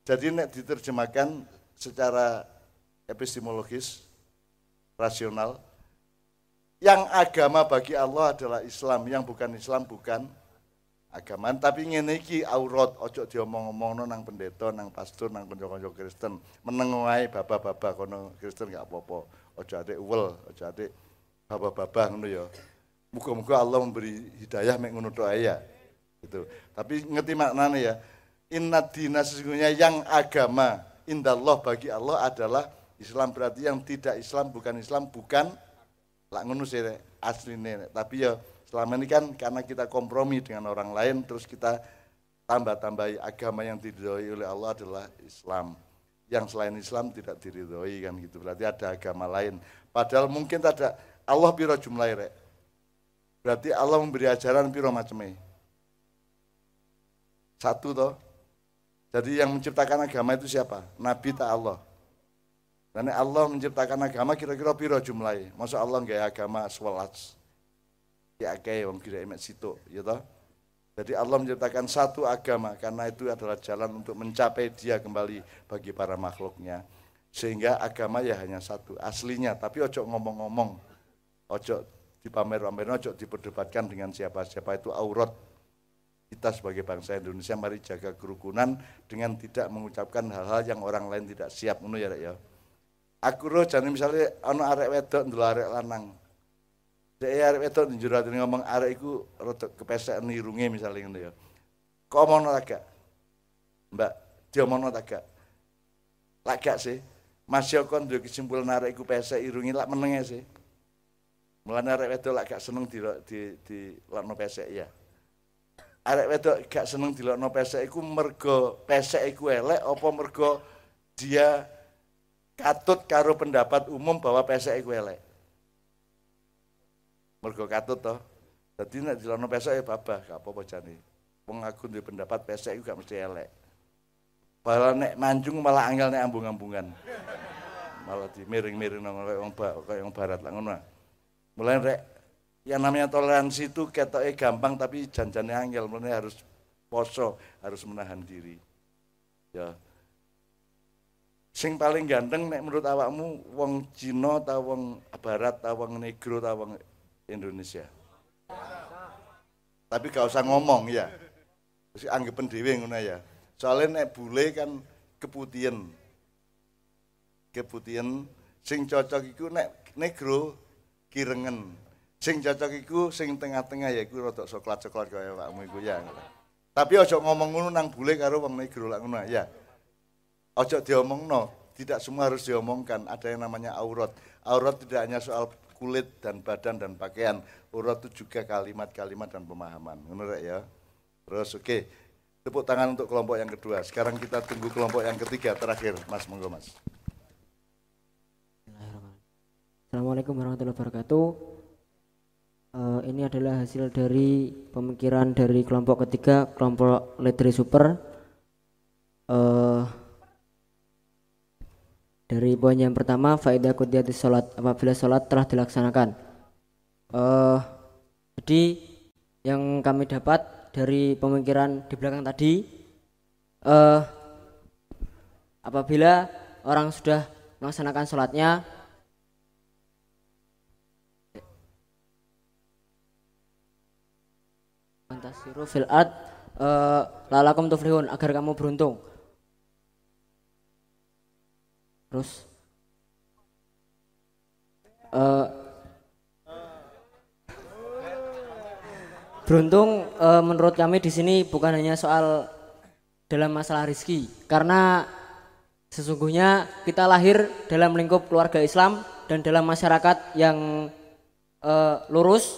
Jadi nek diterjemahkan secara epistemologis rasional yang agama bagi Allah adalah Islam, yang bukan Islam bukan agaman. Tapi ngene iki aurat ojo diomong-omongno nang pendeta nang pastor nang kanca-kanca Kristen. Meneng wae baba-baba kono Kristen gak apa-apa. Ojo ade uwel ojo ade baba-baba ngono ya. Muga-muga Allah memberi hidayah mek ngono tok ya. Gitu. Tapi ngerti maknanya ya. Inna dina sesungguhnya yang agama indallah bagi Allah adalah Islam. Berarti yang tidak Islam bukan Islam bukan. Lak ngono sih asline tapi ya Selama ini kan karena kita kompromi dengan orang lain, terus kita tambah-tambahi agama yang diridhoi oleh Allah adalah Islam. Yang selain Islam tidak diridhoi kan gitu. Berarti ada agama lain. Padahal mungkin ada Allah piro jumlah rek. Berarti Allah memberi ajaran piro macamnya. Satu toh. Jadi yang menciptakan agama itu siapa? Nabi tak Allah. Dan Allah menciptakan agama kira-kira piro jumlahnya. Masa Allah nggak agama sewelas. Ya akeh wong kira emek situ, ya toh. Jadi Allah menciptakan satu agama karena itu adalah jalan untuk mencapai dia kembali bagi para makhluknya. Sehingga agama ya hanya satu, aslinya. Tapi ojo ngomong-ngomong, ojo dipamer-pamer, ojo diperdebatkan dengan siapa-siapa itu aurat. Kita sebagai bangsa Indonesia mari jaga kerukunan dengan tidak mengucapkan hal-hal yang orang lain tidak siap. Ngono ya, Rek, ya. Aku roh jane misalnya ana arek wedok ndelok arek lanang, Dek arek wedok njero atine ngomong arek iku rada kepesek nirunge misalnya ngono ya. Kok omongno ta gak? Mbak, diomongno ta gak? Lak gak sih? Mas yo kon duwe kesimpulan arek iku pesek irunge lak menenge sih. Mulane arek wedok lak gak seneng di di di lakno pesek ya. Arek wedok gak seneng dilokno pesek iku mergo pesek iku elek apa mergo dia katut karo pendapat umum bahwa pesek iku elek mergo katut toh. Dadi nek dilono pesek ya babah, gak apa-apa jane. Wong aku pendapat pesek iku gak mesti elek. Malah nek manjung malah angel nek ambung-ambungan. Malah di miring-miring nang kaya wong kaya wong barat lah ngono. Mulai rek yang namanya toleransi itu ketoknya gampang tapi janjane angel mulai harus poso, harus menahan diri. Ya. Sing paling ganteng nek menurut awakmu wong Cina ta wong barat ta wong negro ta wong Indonesia. Tapi gak usah ngomong ya. Terus anggap pendewe ngono ya. Soalnya nek bule kan keputihan. Keputihan sing cocok iku nek negro kirengen. Sing cocok iku sing tengah-tengah ya iku rada coklat-coklat kaya pakmu iku ya. Tapi ojo ngomong ngono nang bule karo wong negro lak ngono ya. Ojo diomongno, tidak semua harus diomongkan. Ada yang namanya aurat. Aurat tidak hanya soal kulit dan badan dan pakaian. Urat itu juga kalimat-kalimat dan pemahaman. Menurut ya. Terus oke. Okay. Tepuk tangan untuk kelompok yang kedua. Sekarang kita tunggu kelompok yang ketiga terakhir. Mas monggo Mas. Assalamualaikum warahmatullahi wabarakatuh. Uh, ini adalah hasil dari pemikiran dari kelompok ketiga, kelompok Ledri Super. Uh, dari poin yang pertama, faedah kudiyati sholat apabila sholat telah dilaksanakan. Uh, jadi yang kami dapat dari pemikiran di belakang tadi, uh, apabila orang sudah melaksanakan sholatnya, fantasiru fil ad uh, lalakum tuflihun agar kamu beruntung terus uh, beruntung uh, menurut kami di sini bukan hanya soal dalam masalah rizki karena sesungguhnya kita lahir dalam lingkup keluarga Islam dan dalam masyarakat yang uh, lurus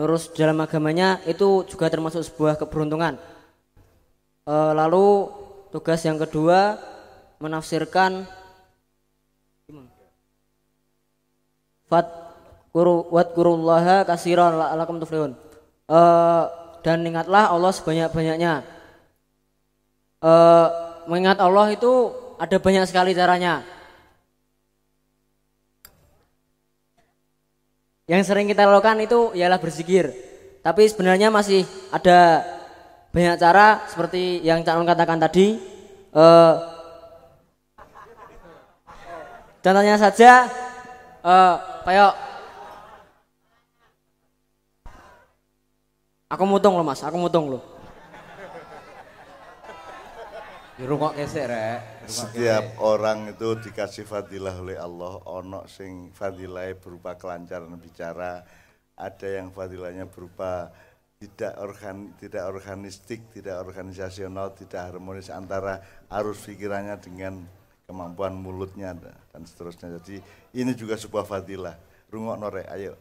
lurus dalam agamanya itu juga termasuk sebuah keberuntungan. Uh, lalu tugas yang kedua menafsirkan fat kuru wat kurullaha kasiron la'alakum tuflihun. Uh, dan ingatlah Allah sebanyak-banyaknya. Uh, mengingat Allah itu ada banyak sekali caranya. Yang sering kita lakukan itu ialah berzikir. Tapi sebenarnya masih ada banyak cara seperti yang Cak katakan tadi. Uh, Contohnya saja uh, kayak aku mutung loh mas, aku mutung loh. Di rumah kesek rek. Setiap orang itu dikasih fadilah oleh Allah. Ono sing fadilah berupa kelancaran bicara, ada yang fadilahnya berupa tidak organ tidak organistik, tidak organisasional, tidak harmonis antara arus pikirannya dengan kemampuan mulutnya dan seterusnya. Jadi ini juga sebuah fadilah. Rungok norek, ayo.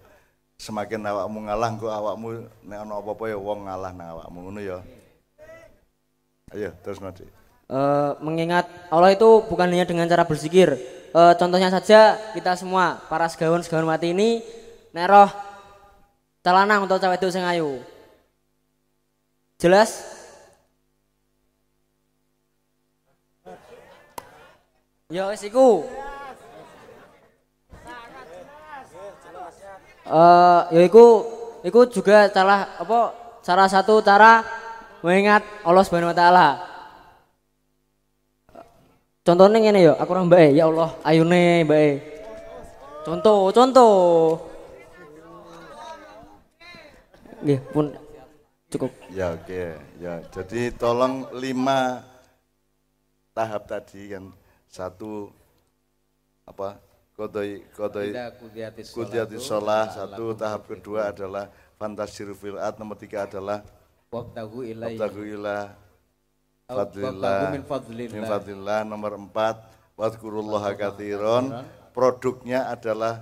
Semakin awakmu ngalah, kok awakmu nek ono apa-apa ya wong ngalah nang awakmu ngono ya. Ayo terus nanti. Uh, mengingat Allah itu bukan hanya dengan cara berzikir. Uh, contohnya saja kita semua para segawan segawan mati ini neroh celanang untuk cawe itu sing ayu. Jelas? Ya wis iku. Eh ya iku iku juga salah apa salah satu cara mengingat Allah Subhanahu wa taala. Contohnya ngene yo, aku ora mbake, ya Allah, ayune mbake. Contoh, contoh. Nggih, pun cukup. Ya oke, okay. ya. Jadi tolong lima tahap tadi yang satu apa kodoi kodoi Idza qudiyatis kudiati sholah. la'allakum satu tahap kedua adalah fantasiru fil art nomor tiga adalah wabtagu ilaihi. Wabtagu ila Au- fadlillah. min fadlillah. nomor empat wadkurullaha kathiron produknya adalah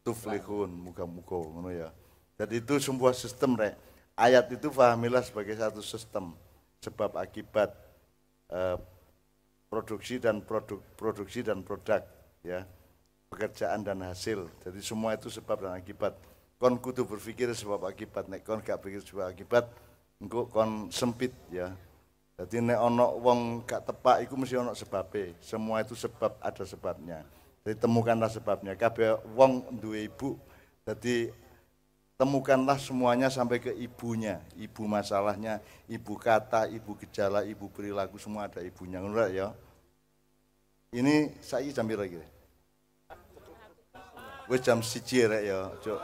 tuflihun. Muka-muka ngono ya. Jadi itu sebuah sistem rek. Ayat itu pahamilah sebagai satu sistem sebab akibat eh, produksi dan produk produksi dan produk ya. Pekerjaan dan hasil. Jadi semua itu sebab dan akibat. Kon kudu berpikir sebab akibat. Nek kon gak pikir sebab akibat engko kon sempit ya. Jadi nek ono wong gak tepak iku mesti ono sebabnya semua itu sebab ada sebabnya. Jadi temukanlah sebabnya. Kabeh wong duwe ibu jadi temukanlah semuanya sampai ke ibunya. Ibu masalahnya ibu kata ibu gejala ibu perilaku semua ada ibunya. Rek, ya. Ini saya jam piro iki? Wis jam siji rek ya cuk.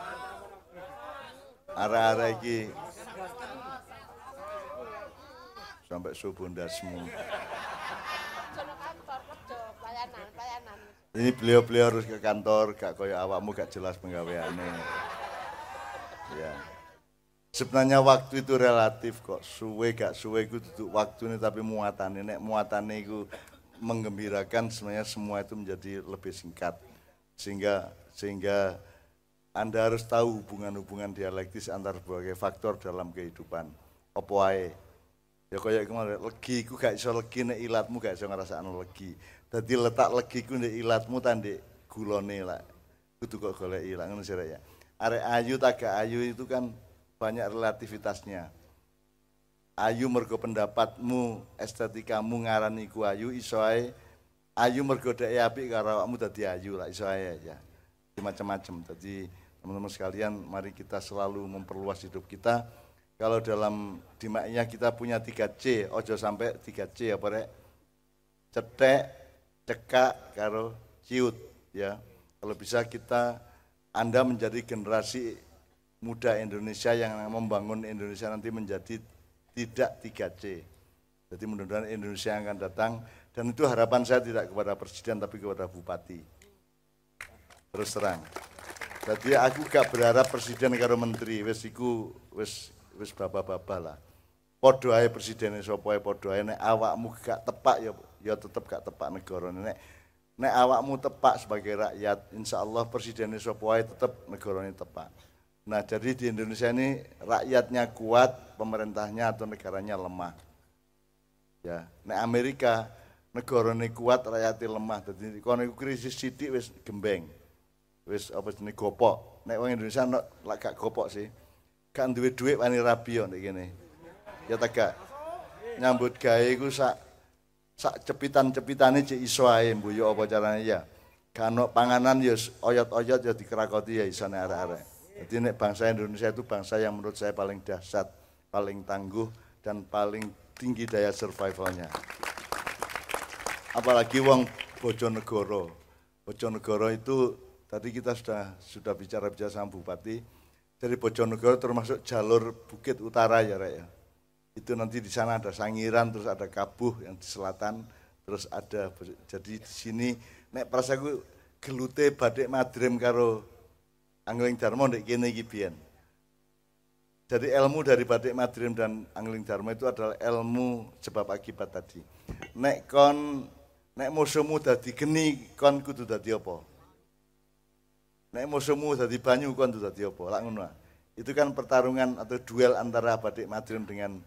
Arah-arah iki sampai subuh ndasmu. Ini beliau-beliau harus ke kantor gak koyo awakmu gak jelas penggaweane ya. Sebenarnya waktu itu relatif kok. Suwe gak suwe itu duduk waktu ini tapi muatannya nek muatannya itu menggembirakan sebenarnya semua itu menjadi lebih singkat. Sehingga sehingga anda harus tahu hubungan-hubungan dialektis antar berbagai faktor dalam kehidupan. Opo ae ya kaya kemarin legi ku gak iso legi nek ilatmu gak iso ngrasakno legi. Dadi letak legi ku nek ilatmu tandek gulone lah kudu kok golek ilang ngono ya arek ayu tak gak ayu itu kan banyak relativitasnya. Ayu mergo pendapatmu estetikamu ngarani ku ayu iso ae. Ayu mergo dhek apik karo awakmu dadi ayu lah ya Jadi macam-macam. Jadi teman-teman sekalian mari kita selalu memperluas hidup kita. Kalau dalam dimaknya kita punya 3C ojo sampai 3C apa rek? Cetek cekak karo ciut ya. Kalau bisa kita anda menjadi generasi muda Indonesia yang membangun Indonesia nanti menjadi tidak 3C jadi mudah-mudahan Indonesia yang akan datang dan itu harapan saya tidak kepada presiden tapi kepada bupati. Terus terang. Jadi aku gak berharap presiden karo menteri wis iku wis wis baba-baba lah. Padha presiden sapa padha ae. Nek awakmu gak tepak ya ya tetep gak tepak negara. Nek nek awakmu tepak sebagai rakyat insya Allah presiden sapa ae tetep negarane tepak. Nah jadi di Indonesia ini rakyatnya kuat pemerintahnya atau negaranya lemah. Ya nek Amerika negarane kuat rakyatnya lemah. Jadi iku krisis sithik wis gembeng. Wis apa jenenge gopok. Nek wong Indonesia nek lak gak gopok sih. Gak duwe dhuwit wani rabi nek kene. Ya tak gak nyambut gawe iku sak sak cepitan-cepitane cek iso ae mbuyu apa carane? Ya ono panganan ya oyot-oyot ya dikerakoti ya isone arek-arek. Jadi nek bangsa Indonesia itu bangsa yang menurut saya paling dahsyat paling tangguh dan paling tinggi daya survivalnya. Apalagi wong Bojonegoro. Bojonegoro itu tadi kita sudah sudah bicara bicara sama bupati. Dari Bojonegoro termasuk jalur Bukit Utara ya Rek ya itu nanti di sana ada Sangiran terus ada Kabuh yang di selatan terus ada jadi di sini nek prasaku gelute Badik Madrem karo Angling Darmo ndek kene iki biyen jadi ilmu dari Badik Madrim dan Angling Dharma itu adalah ilmu sebab akibat tadi. Nek kon nek musuhmu dadi geni kon kudu dadi apa? Nek musuhmu dadi banyu kon kudu dadi apa? Lak ngono. ah. Itu kan pertarungan atau duel antara Badik Madrim dengan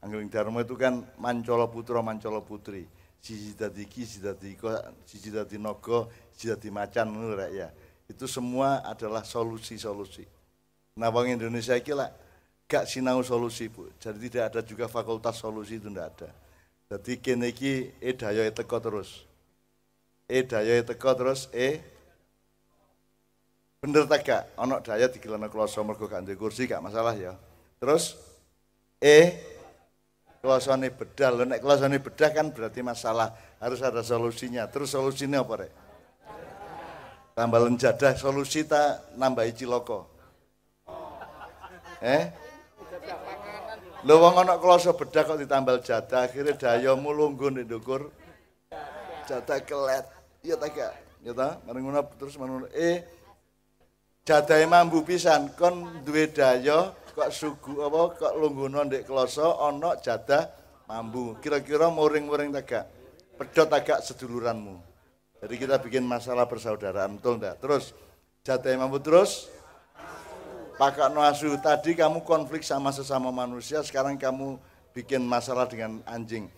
Angling Dharma itu kan Mancolo Putra Mancolo Putri. Siji dadi ki, siji dadi ko, siji dadi naga, siji dadi macan rek ya. Itu semua adalah solusi-solusi. Nah, Bank Indonesia iki lah gak sinau solusi, Bu. Jadi tidak ada juga fakultas solusi itu tidak ada. Jadi kene iki e daya teko terus. E daya teko terus e Bener tak gak? Ono daya di kelana kloso mergo gak kursi gak masalah ya. Terus E klosone bedah. Lho nek klosone bedah kan berarti masalah, harus ada solusinya. Terus solusinya apa rek? Tambah lenjadah solusi ta nambahi ciloko. Eh? Lho wong ana kloso bedah kok ditambal jadah, akhirnya dayamu lungguh nek ndukur. Jadah kelet. Ya ta gak? Ya ta? Mari ngono terus ngono. Eh jadahe mambu pisan kon duwe daya kok sugu apa kok lungguhno ndek kloso ana jadah mambu. Kira-kira muring-muring ta gak? Pedot agak seduluranmu. Jadi kita bikin masalah persaudaraan, betul enggak? Terus jatah mampu terus pakai asu. Tadi kamu konflik sama sesama manusia, sekarang kamu bikin masalah dengan anjing.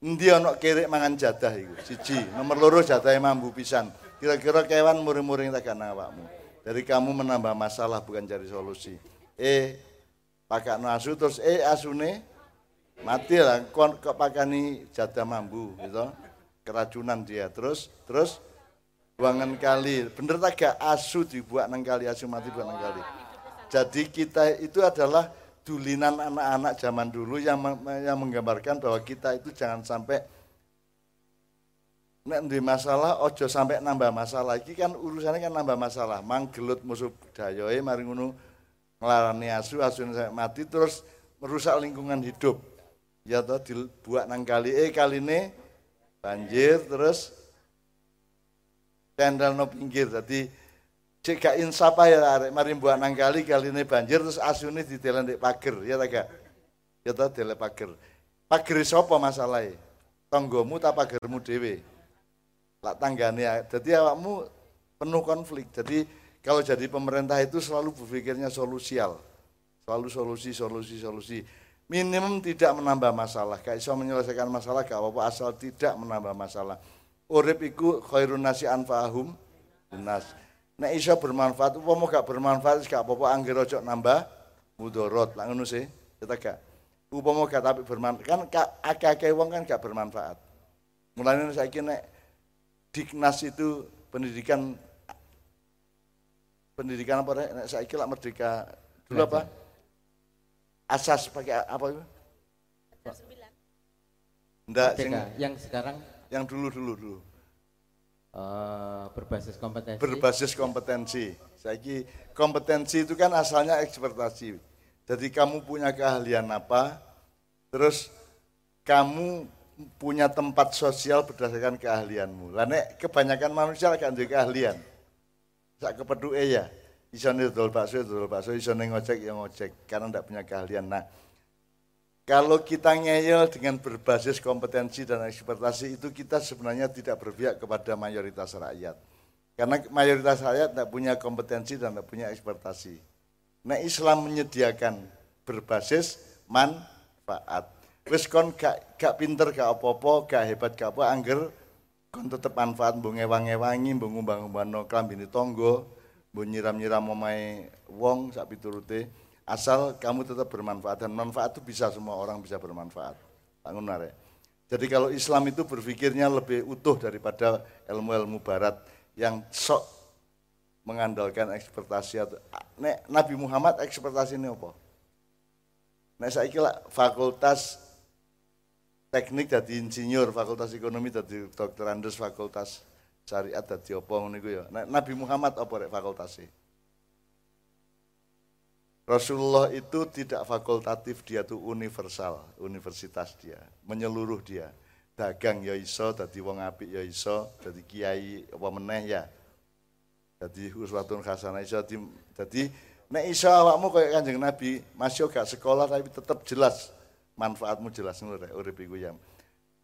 Endi ana kerek mangan jadah iku? Siji, nomor loro jatah mambu pisan. Kira-kira kewan muring-muring tak awakmu. Dari kamu menambah masalah bukan cari solusi. Eh, pakai asu terus eh asune mati lah kok pakani jadah mambu gitu. Keracunan dia. Terus terus buangan kali. Bener tak gak asu dibuat nang kali asu mati buat nang kali? Jadi kita itu adalah dulinan anak-anak zaman dulu yang yang menggambarkan bahwa kita itu jangan sampai nek di masalah ojo sampai nambah masalah. Iki kan urusannya kan nambah masalah. Manggelut musuh dayoe mari ngelarani asu asu sampai mati terus merusak lingkungan hidup. Ya toh dibuat nang kali eh kali ini banjir terus tendal no pinggir. Jadi cek gak insapa ya arek. Mari buat nang kali kali ini banjir terus asune ditelan di pager. Ya tak gak? Ya tak dele pager. Pager sapa masalahnya tonggomu tak pagermu dewe lak tanggane jadi awakmu penuh konflik. Jadi kalau jadi pemerintah itu selalu berpikirnya solusial selalu solusi solusi solusi minimum tidak menambah masalah. Gak bisa menyelesaikan masalah gak apa-apa asal tidak menambah masalah. Urip iku khairun nasi anfa'ahum nas. Nek iso bermanfaat, upama gak bermanfaat gak apa-apa anggere nambah mudorot. Lah sih, kita gak. Upama gak tapi bermanfaat kan akeh-akeh wong kan gak bermanfaat. Mulane saiki nek Diknas itu pendidikan pendidikan apa nek saiki lak merdeka dulu apa? asas pakai apa itu? Enggak, sing, yang sekarang yang dulu dulu dulu. Uh, berbasis kompetensi. Berbasis kompetensi. Saya kompetensi itu kan asalnya ekspertasi. Jadi kamu punya keahlian apa, terus kamu punya tempat sosial berdasarkan keahlianmu. Lah kebanyakan manusia akan jadi keahlian. Sak kepeduke ya iso dodol bakso dodol bakso iso ngojek ya ngojek karena tidak punya keahlian. Nah kalau kita ngeyel dengan berbasis kompetensi dan ekspertasi itu kita sebenarnya tidak berpihak kepada mayoritas rakyat. Karena mayoritas rakyat tidak punya kompetensi dan tidak punya ekspertasi nah Islam menyediakan berbasis manfaat. Wis kon gak, gak pinter gak apa-apa gak hebat gak apa angger kon tetep manfaat mbok ngewang-ngewangi mbok ngumbang-ngumbangno klambine tonggo mbok nyiram-nyiram omahe wong sak piturute asal kamu tetap bermanfaat dan manfaat itu bisa semua orang bisa bermanfaat. Bangun nare. Jadi kalau Islam itu berpikirnya lebih utuh daripada ilmu-ilmu barat yang sok mengandalkan ekspertasi atau nek Nabi Muhammad ekspertasi ini apa? Nek saya fakultas teknik jadi insinyur, fakultas ekonomi jadi dokter Andes, fakultas syariat dadi apa ngono iku ya. Nabi Muhammad apa rek fakultasi? Rasulullah itu tidak fakultatif, dia tuh universal, universitas dia, menyeluruh dia. Dagang ya iso, dadi wong apik ya iso, dadi kiai apa meneh ya. Dadi uswatun hasanah iso dadi nek iso awakmu kaya Kanjeng Nabi, masih gak sekolah tapi tetap jelas manfaatmu jelas ngono rek urip iku ya.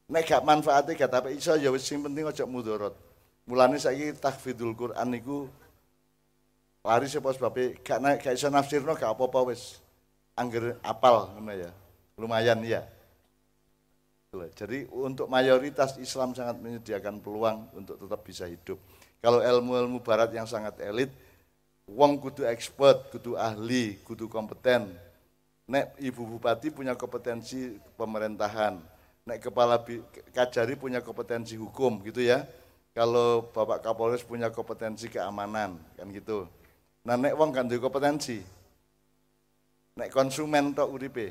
Nek gak manfaatnya gak tapi iso ya wis sing penting aja mudarat. Mulane saiki tahfidzul Quran niku lari sapa sebabe gak gak iso nafsirno gak apa-apa wis. Angger apal ngono ya. Lumayan ya. Jadi untuk mayoritas Islam sangat menyediakan peluang untuk tetap bisa hidup. Kalau ilmu-ilmu barat yang sangat elit, wong kudu expert, kudu ahli, kudu kompeten. Nek ibu bupati punya kompetensi pemerintahan, nek kepala kajari punya kompetensi hukum gitu ya kalau Bapak Kapolres punya kompetensi keamanan kan gitu. Nah nek wong kan kompetensi. Nek konsumen tok uripe.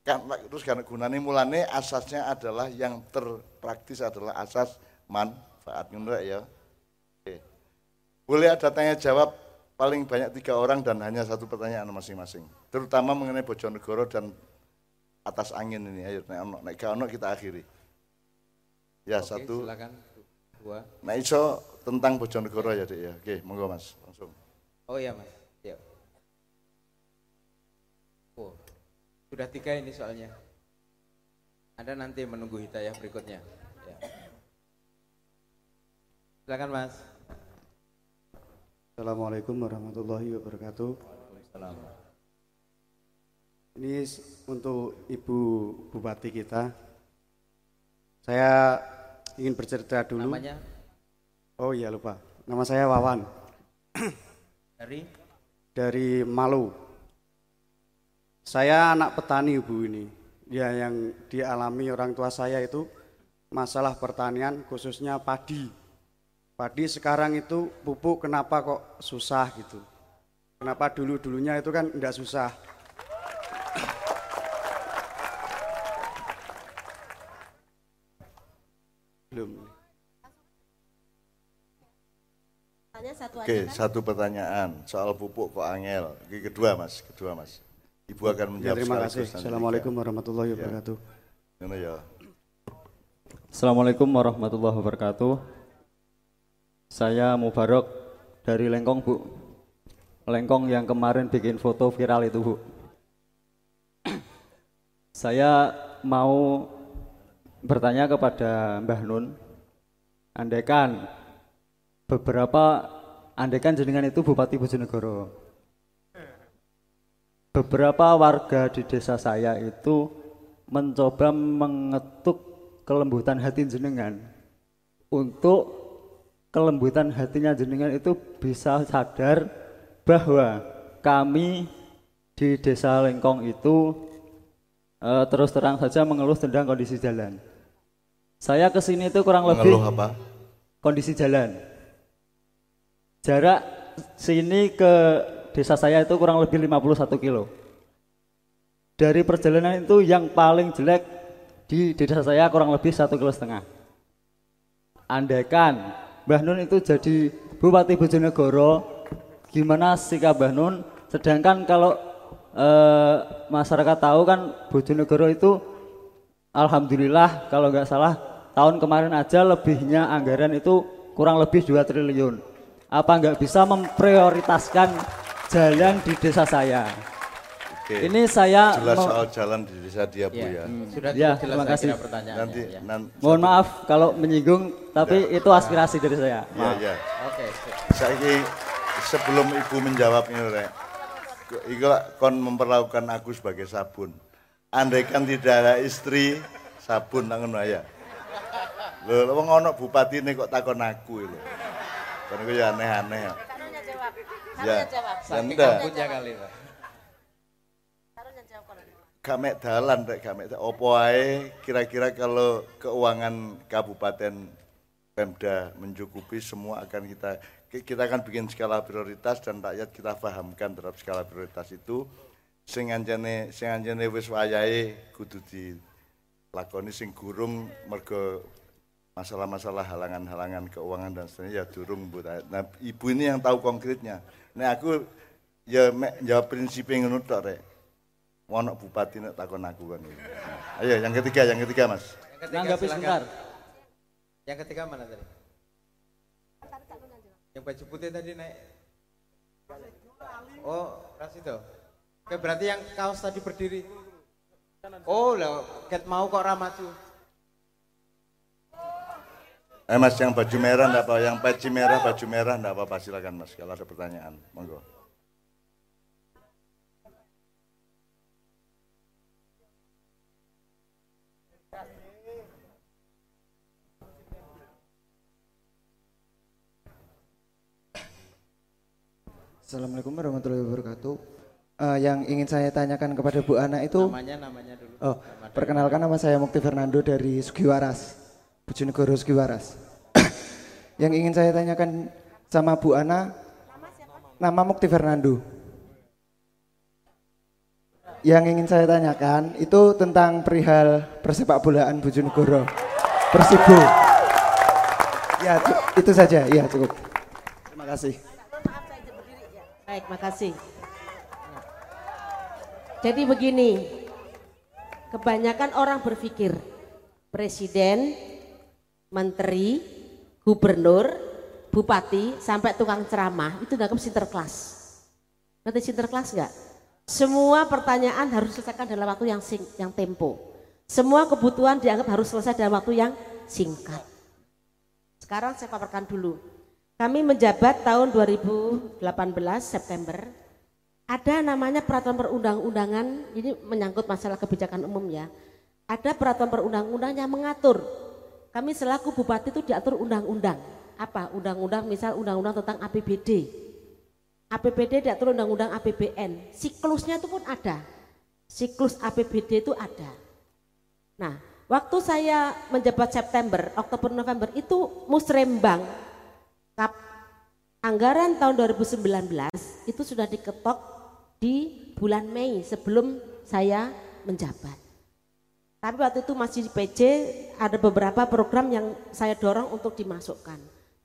Kan terus kan gunane mulane asasnya adalah yang terpraktis adalah asas manfaat ngono ya. Oke. Boleh ada tanya jawab paling banyak tiga orang dan hanya satu pertanyaan masing-masing. Terutama mengenai Bojonegoro dan atas angin ini. Ayo nek ono gak ono kita akhiri. Ya Oke, satu. silakan dua. Nah iso tentang Bojonegoro ya dek ya. Oke, monggo mas langsung. Oh iya mas. Ya. Oh, sudah tiga ini soalnya. Anda nanti menunggu hidayah berikutnya. Ya. Silakan mas. Assalamualaikum warahmatullahi wabarakatuh. Salam. Ini untuk Ibu Bupati kita. Saya ingin bercerita dulu. Namanya Oh iya lupa. Nama saya Wawan <clears throat> dari dari Malu. Saya anak petani Ibu ini. Ya yang dialami orang tua saya itu masalah pertanian khususnya padi. Padi sekarang itu pupuk kenapa kok susah gitu. Kenapa dulu-dulunya itu kan enggak susah. Belum. Satu Oke, aja kan? satu pertanyaan soal pupuk kok angel. Oke, kedua mas, kedua mas. Ibu akan Ya, menjawab terima sekaligus kasih. Assalamualaikum warahmatullahi wabarakatuh. Ngono ya. Assalamualaikum warahmatullahi wabarakatuh. Saya Mubarok dari Lengkong, Bu. Lengkong yang kemarin bikin foto viral itu, Bu. Saya mau bertanya kepada Mbah Nun. Andaikan beberapa andaikan jenengan itu Bupati Bojonegoro. Beberapa warga di desa saya itu mencoba mengetuk kelembutan hati jenengan untuk kelembutan hatinya jenengan itu bisa sadar bahwa kami di desa Lengkong itu eh, terus terang saja mengeluh tentang kondisi jalan. Saya ke sini itu kurang lebih Mengeluh apa? kondisi jalan. Jarak sini ke desa saya itu kurang lebih 51 kilo. Dari perjalanan itu yang paling jelek di desa saya kurang lebih satu kilo setengah. Andaikan Mbah Nun itu jadi Bupati Bojonegoro, gimana sikap Mbah Nun? Sedangkan kalau eh, masyarakat tahu kan Bojonegoro itu Alhamdulillah kalau nggak salah tahun kemarin aja lebihnya anggaran itu kurang lebih 2 triliun. Apa nggak bisa memprioritaskan jalan di desa saya? Oke. Ini saya jelas mau- soal jalan di desa dia Bu Ya, ya. sudah Ya, jelas terima saya kasih. Nanti ya. nan- mohon maaf kalau menyinggung, tapi itu aspirasi dari saya. Ya, Maaf. ya. Oke, sip. Saiki sebelum Ibu menjawab ini rek. Iku kon memperlakukan aku sebagai sabun. Andaikan tidak ada istri, sabun nang ngono ya. Lho, wong ono bupati ini kok takon aku lho. Kan ya aneh-aneh ya. Ya. Jawab. Saking kabutnya kali Pak. Mek dalan rek, gak mek da- opo ae kira-kira kalau keuangan kabupaten Pemda mencukupi semua akan kita kita akan bikin skala prioritas dan rakyat kita pahamkan terhadap skala prioritas itu sing anjene sing anjene wis wayahe kudu dilakoni sing gurung mergo masalah-masalah halangan-halangan keuangan dan seterusnya ya durung Bu. Nah, ibu ini yang tahu konkretnya. Nah, aku ya mek jawab prinsipnya ngono tok rek. Ono bupati nek takon aku kan. Nah, Ayo yang ketiga, yang ketiga Mas. Yang ketiga, Nanggapi silakan. sebentar. Yang ketiga mana tadi? Yang baju putih tadi naik. Oh, ras itu. Oke, berarti yang kaos tadi berdiri. Oh, lah, ket mau kok ramaju. Eh Mas yang baju merah enggak apa, yang peci merah baju merah enggak apa-apa silakan Mas kalau ada pertanyaan. Monggo. Assalamualaikum warahmatullahi wabarakatuh. Eh, yang ingin saya tanyakan kepada Bu Ana itu, Namanya namanya dulu. oh, perkenalkan nama saya Mukti Fernando dari Sugiwaras, Bojonegoro Sugiwaras. <coughs> yang ingin saya tanyakan sama Bu Ana, Nama Mukti Fernando. Yang ingin saya tanyakan itu tentang perihal persepak bolaan Bojonegoro. Persibo. Ya, itu saja. Ya, cukup. Terima kasih. Baik, makasih. Jadi begini, kebanyakan orang berpikir presiden, menteri, gubernur, bupati, sampai tukang ceramah itu dianggap sinterklas. Nanti sinterklas enggak? Semua pertanyaan harus diselesaikan dalam waktu yang sing, yang tempo. Semua kebutuhan dianggap harus selesai dalam waktu yang singkat. Sekarang saya paparkan dulu. Kami menjabat tahun 2018 September. Ada namanya peraturan perundang-undangan, ini menyangkut masalah kebijakan umum ya. Ada peraturan perundang-undang yang mengatur. Kami selaku bupati itu diatur undang-undang. Apa? Undang-undang misal undang-undang tentang APBD. APBD diatur undang-undang APBN. Siklusnya itu pun ada. Siklus APBD itu ada. Nah, waktu saya menjabat September, Oktober, November itu musrembang kap anggaran tahun 2019 itu sudah diketok di bulan Mei sebelum saya menjabat. Tapi waktu itu masih di PJ ada beberapa program yang saya dorong untuk dimasukkan.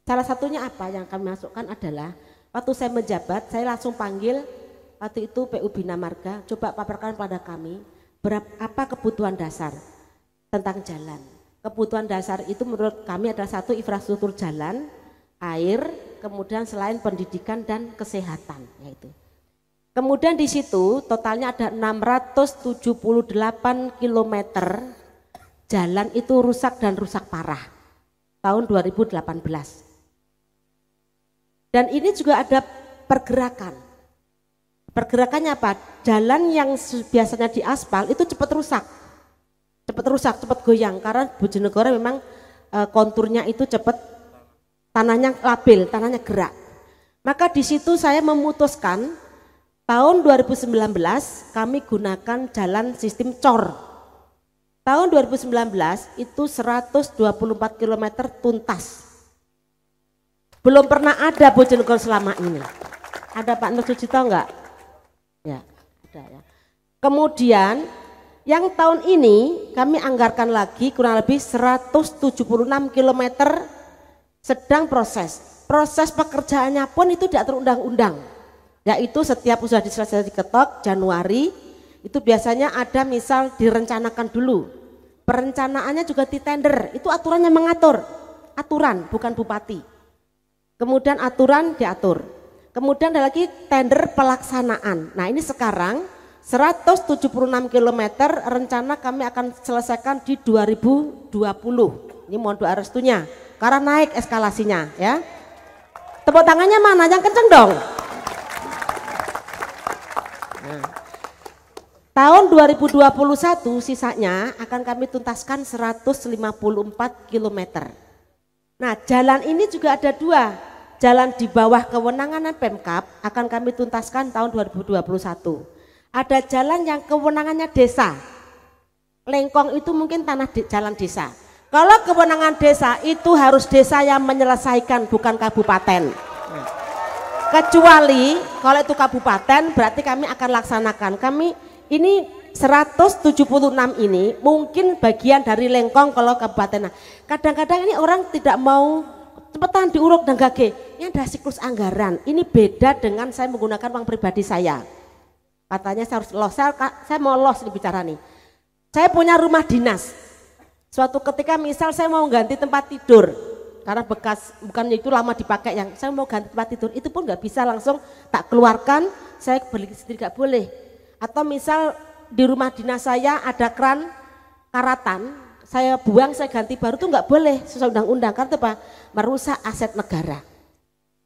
Salah satunya apa yang kami masukkan adalah waktu saya menjabat saya langsung panggil waktu itu PU Bina Marga coba paparkan pada kami berapa apa kebutuhan dasar tentang jalan. Kebutuhan dasar itu menurut kami adalah satu infrastruktur jalan, air, kemudian selain pendidikan dan kesehatan yaitu. Kemudian di situ totalnya ada 678 km jalan itu rusak dan rusak parah tahun 2018. Dan ini juga ada pergerakan. Pergerakannya apa? Jalan yang biasanya di aspal itu cepat rusak. Cepat rusak, cepat goyang karena Bojonegoro memang eh, konturnya itu cepat tanahnya labil, tanahnya gerak. Maka di situ saya memutuskan tahun 2019 kami gunakan jalan sistem cor. Tahun 2019 itu 124 km tuntas. Belum pernah ada Bojonegoro selama ini. Ada Pak Nur Sucito enggak? Ya, ada ya. Kemudian yang tahun ini kami anggarkan lagi kurang lebih 176 km sedang proses. Proses pekerjaannya pun itu diatur undang-undang. Yaitu setiap usaha diselesaikan diketok Januari itu biasanya ada misal direncanakan dulu. Perencanaannya juga di tender, itu aturannya mengatur. Aturan, bukan bupati. Kemudian aturan diatur. Kemudian ada lagi tender pelaksanaan. Nah ini sekarang 176 km rencana kami akan selesaikan di 2020. Ini mohon doa restunya. Karena naik eskalasinya ya. Tepuk tangannya mana? Yang kenceng dong. Nah, tahun 2021 sisanya akan kami tuntaskan 154 km. Nah jalan ini juga ada dua. Jalan di bawah kewenangan Pemkap akan kami tuntaskan tahun 2021. Ada jalan yang kewenangannya desa. Lengkong itu mungkin tanah de- jalan desa. Kalau kewenangan desa itu harus desa yang menyelesaikan bukan kabupaten. Kecuali kalau itu kabupaten berarti kami akan laksanakan. Kami ini 176 ini mungkin bagian dari lengkong kalau kabupaten. Nah, Kadang-kadang ini orang tidak mau cepetan diuruk dan gage. Ini ada siklus anggaran. Ini beda dengan saya menggunakan uang pribadi saya. Katanya saya harus los. Saya, saya mau los nih bicara nih. Saya punya rumah dinas. Suatu ketika misal saya mau ganti tempat tidur karena bekas bukan itu lama dipakai yang saya mau ganti tempat tidur itu pun nggak bisa langsung tak keluarkan saya beli nggak boleh. Atau misal di rumah dinas saya ada keran karatan saya buang saya ganti baru tuh nggak boleh sesuai undang-undang karena apa? Merusak aset negara.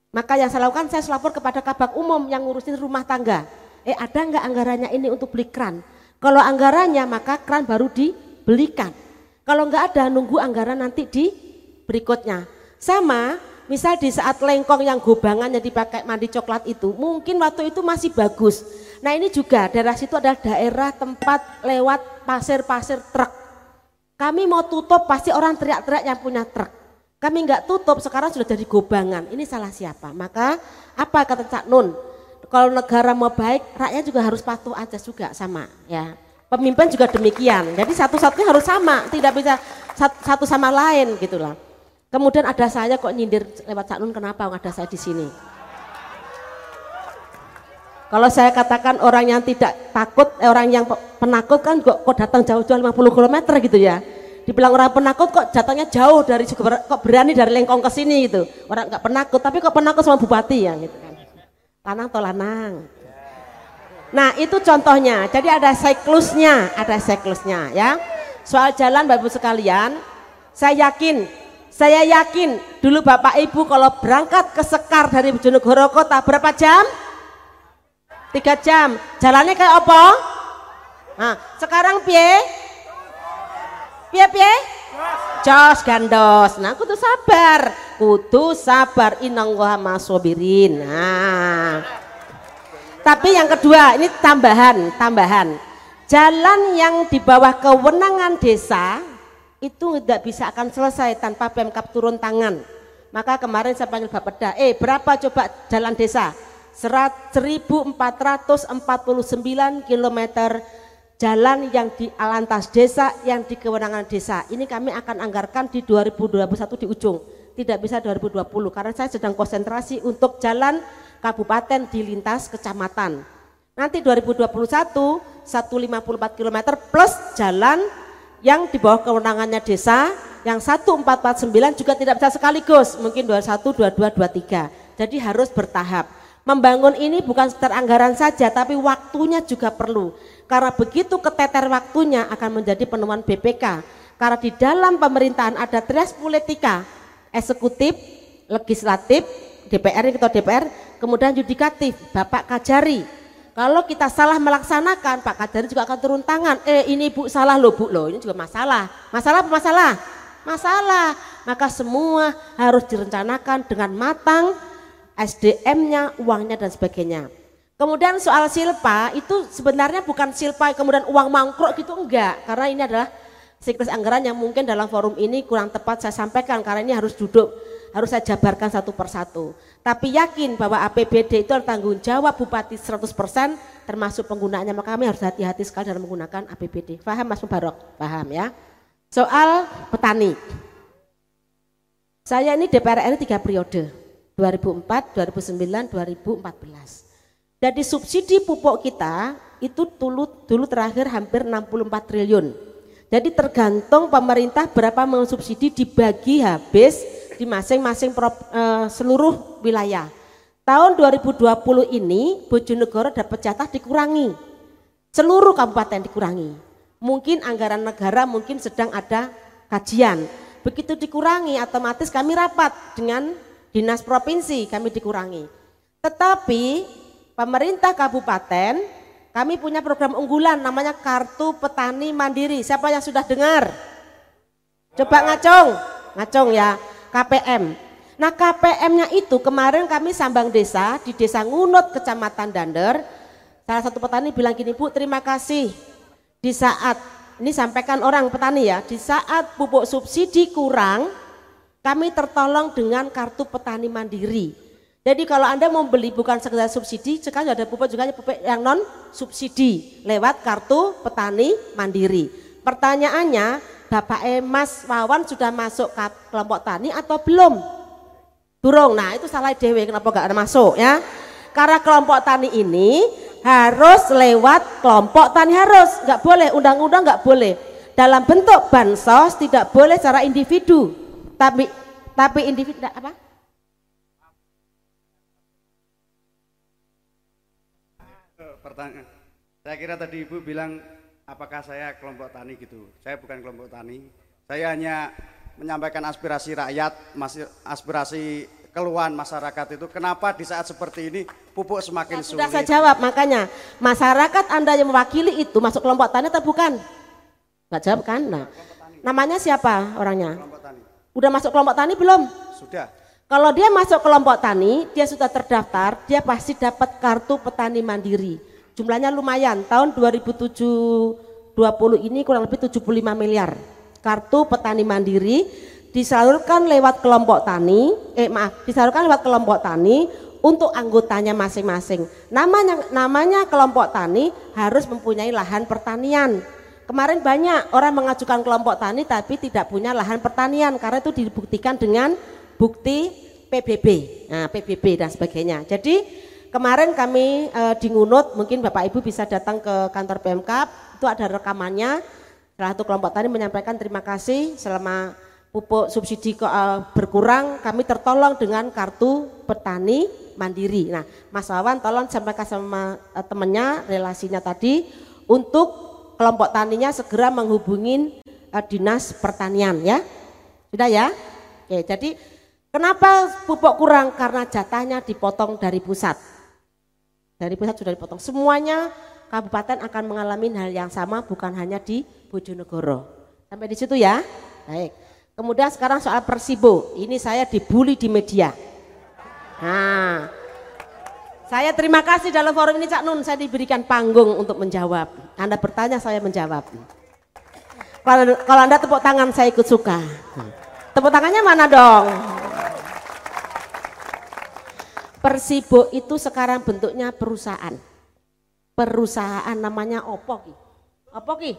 Maka yang saya lakukan saya lapor kepada kabak umum yang ngurusin rumah tangga. Eh ada nggak anggarannya ini untuk beli keran? Kalau anggarannya maka keran baru dibelikan kalau nggak ada nunggu anggaran nanti di berikutnya. Sama misal di saat lengkong yang gobangannya dipakai mandi coklat itu mungkin waktu itu masih bagus. Nah ini juga daerah situ adalah daerah tempat lewat pasir-pasir truk. Kami mau tutup pasti orang teriak-teriak yang punya truk. Kami nggak tutup, sekarang sudah jadi gobangan. Ini salah siapa? Maka apa kata Cak Nun? Kalau negara mau baik, rakyat juga harus patuh aja juga sama ya. Pemimpin juga demikian. Jadi satu-satunya harus sama, tidak bisa satu sama lain gitulah. Kemudian ada saya kok nyindir lewat Cak Nun, kenapa ada saya di sini? Kalau saya katakan orang yang tidak takut, eh, orang yang penakut kan kok, kok datang jauh-jauh 50 km gitu ya dibilang orang penakut kok jatuhnya jauh dari kok berani dari lengkong ke sini gitu orang nggak penakut tapi kok penakut sama bupati ya gitu kan lanang atau lanang nah itu contohnya jadi ada siklusnya ada siklusnya ya soal jalan bapak ibu sekalian saya yakin saya yakin dulu bapak ibu kalau berangkat ke Sekar dari Bojonegoro kota berapa jam? Tiga jam. Jalannya kayak apa? Nah, sekarang pie Piye piye? Jos gandos. Nah, kudu sabar. Kudu sabar innallaha masobirin. Nah. Tapi yang kedua, ini tambahan, tambahan. Jalan yang di bawah kewenangan desa itu tidak bisa akan selesai tanpa Pemkap turun tangan. Maka kemarin saya panggil Bapak Peda, eh berapa coba jalan desa? 1449 kilometer jalan yang di alantas desa yang di kewenangan desa ini kami akan anggarkan di 2021 di ujung tidak bisa 2020 karena saya sedang konsentrasi untuk jalan kabupaten di lintas kecamatan. Nanti 2021 154 km plus jalan yang di bawah kewenangannya desa yang 1449 juga tidak bisa sekaligus mungkin 21, 22, 23 jadi harus bertahap. Membangun ini bukan sekedar anggaran saja tapi waktunya juga perlu. Karena begitu keteter waktunya akan menjadi penemuan BPK. Karena di dalam pemerintahan ada trias politika, eksekutif, legislatif, DPR, ketua DPR, kemudian yudikatif, Bapak Kajari. Kalau kita salah melaksanakan, Pak Kajari juga akan turun tangan. Eh ini Bu salah loh Bu loh, ini juga masalah. Masalah apa masalah? Masalah. Maka semua harus direncanakan dengan matang, SDM-nya, uangnya dan sebagainya. Kemudian soal silpa itu sebenarnya bukan silpa kemudian uang mangkruk gitu enggak. Karena ini adalah siklus anggaran yang mungkin dalam forum ini kurang tepat saya sampaikan karena ini harus duduk, harus saya jabarkan satu persatu. Tapi yakin bahwa APBD itu tanggung jawab Bupati 100% termasuk penggunaannya. Maka kami harus hati-hati sekali dalam menggunakan APBD. Paham Mas Mubarok? Paham ya? Soal petani. Saya ini DPR RI tiga periode. 2004, 2009, 2014. Jadi subsidi pupuk kita itu dulu, dulu terakhir hampir 64 triliun. Jadi tergantung pemerintah berapa mensubsidi dibagi habis di masing-masing e, seluruh wilayah. Tahun 2020 ini Bojonegoro dapat jatah dikurangi. Seluruh kabupaten dikurangi. Mungkin anggaran negara mungkin sedang ada kajian. Begitu dikurangi otomatis kami rapat dengan dinas provinsi kami dikurangi. Tetapi pemerintah kabupaten kami punya program unggulan namanya Kartu Petani Mandiri. Siapa yang sudah dengar? Coba ngacung, ngacung ya, KPM. Nah KPM-nya itu kemarin kami sambang desa di desa Ngunut Kecamatan Dander. Salah satu petani bilang gini, Bu terima kasih di saat, ini sampaikan orang petani ya, di saat pupuk subsidi kurang, kami tertolong dengan kartu petani mandiri. Jadi kalau Anda mau beli bukan sekedar subsidi, sekarang ada pupuk juga pupuk yang non subsidi lewat kartu petani mandiri. Pertanyaannya, Bapak Emas Wawan sudah masuk ke kelompok tani atau belum? Durung. Nah, itu salah dewe kenapa gak ada masuk ya? Karena kelompok tani ini harus lewat kelompok tani harus, nggak boleh undang-undang nggak boleh. Dalam bentuk bansos tidak boleh secara individu, tapi tapi individu apa? pertanyaan. Saya kira tadi Ibu bilang apakah saya kelompok tani gitu. Saya bukan kelompok tani. Saya hanya menyampaikan aspirasi rakyat, aspirasi keluhan masyarakat itu kenapa di saat seperti ini pupuk semakin sulit. Sudah saya jawab makanya masyarakat Anda yang mewakili itu masuk kelompok tani atau bukan? Enggak jawab kan? Nah, namanya siapa orangnya? Kelompok tani. Udah masuk kelompok tani belum? Sudah. Kalau dia masuk kelompok tani, dia sudah terdaftar, dia pasti dapat kartu petani mandiri. Jumlahnya lumayan, tahun 2020 ini kurang lebih 75 miliar. Kartu petani mandiri disalurkan lewat kelompok tani, eh maaf, disalurkan lewat kelompok tani untuk anggotanya masing-masing. Namanya namanya kelompok tani harus mempunyai lahan pertanian. Kemarin banyak orang mengajukan kelompok tani tapi tidak punya lahan pertanian karena itu dibuktikan dengan bukti PBB, nah, PBB dan sebagainya. Jadi kemarin kami e, di Ngunut, mungkin Bapak Ibu bisa datang ke kantor Pemkap, itu ada rekamannya. Salah satu kelompok tani menyampaikan terima kasih selama pupuk subsidi ke, uh, berkurang, kami tertolong dengan kartu petani mandiri. Nah, Mas Wawan tolong sampaikan sama uh, temannya relasinya tadi untuk kelompok taninya segera menghubungi uh, dinas pertanian ya. Sudah ya? Oke, jadi kenapa pupuk kurang? Karena jatahnya dipotong dari pusat. Dari pusat sudah dipotong. Semuanya kabupaten akan mengalami hal yang sama bukan hanya di Bojonegoro. Sampai di situ ya. Baik. Kemudian sekarang soal Persibo, ini saya dibully di media. Nah, saya terima kasih dalam forum ini Cak Nun, saya diberikan panggung untuk menjawab. Anda bertanya, saya menjawab. Kalau, kalau Anda tepuk tangan, saya ikut suka. Tepuk tangannya mana dong? Persibo itu sekarang bentuknya perusahaan. Perusahaan namanya Opo ki? Opo ki?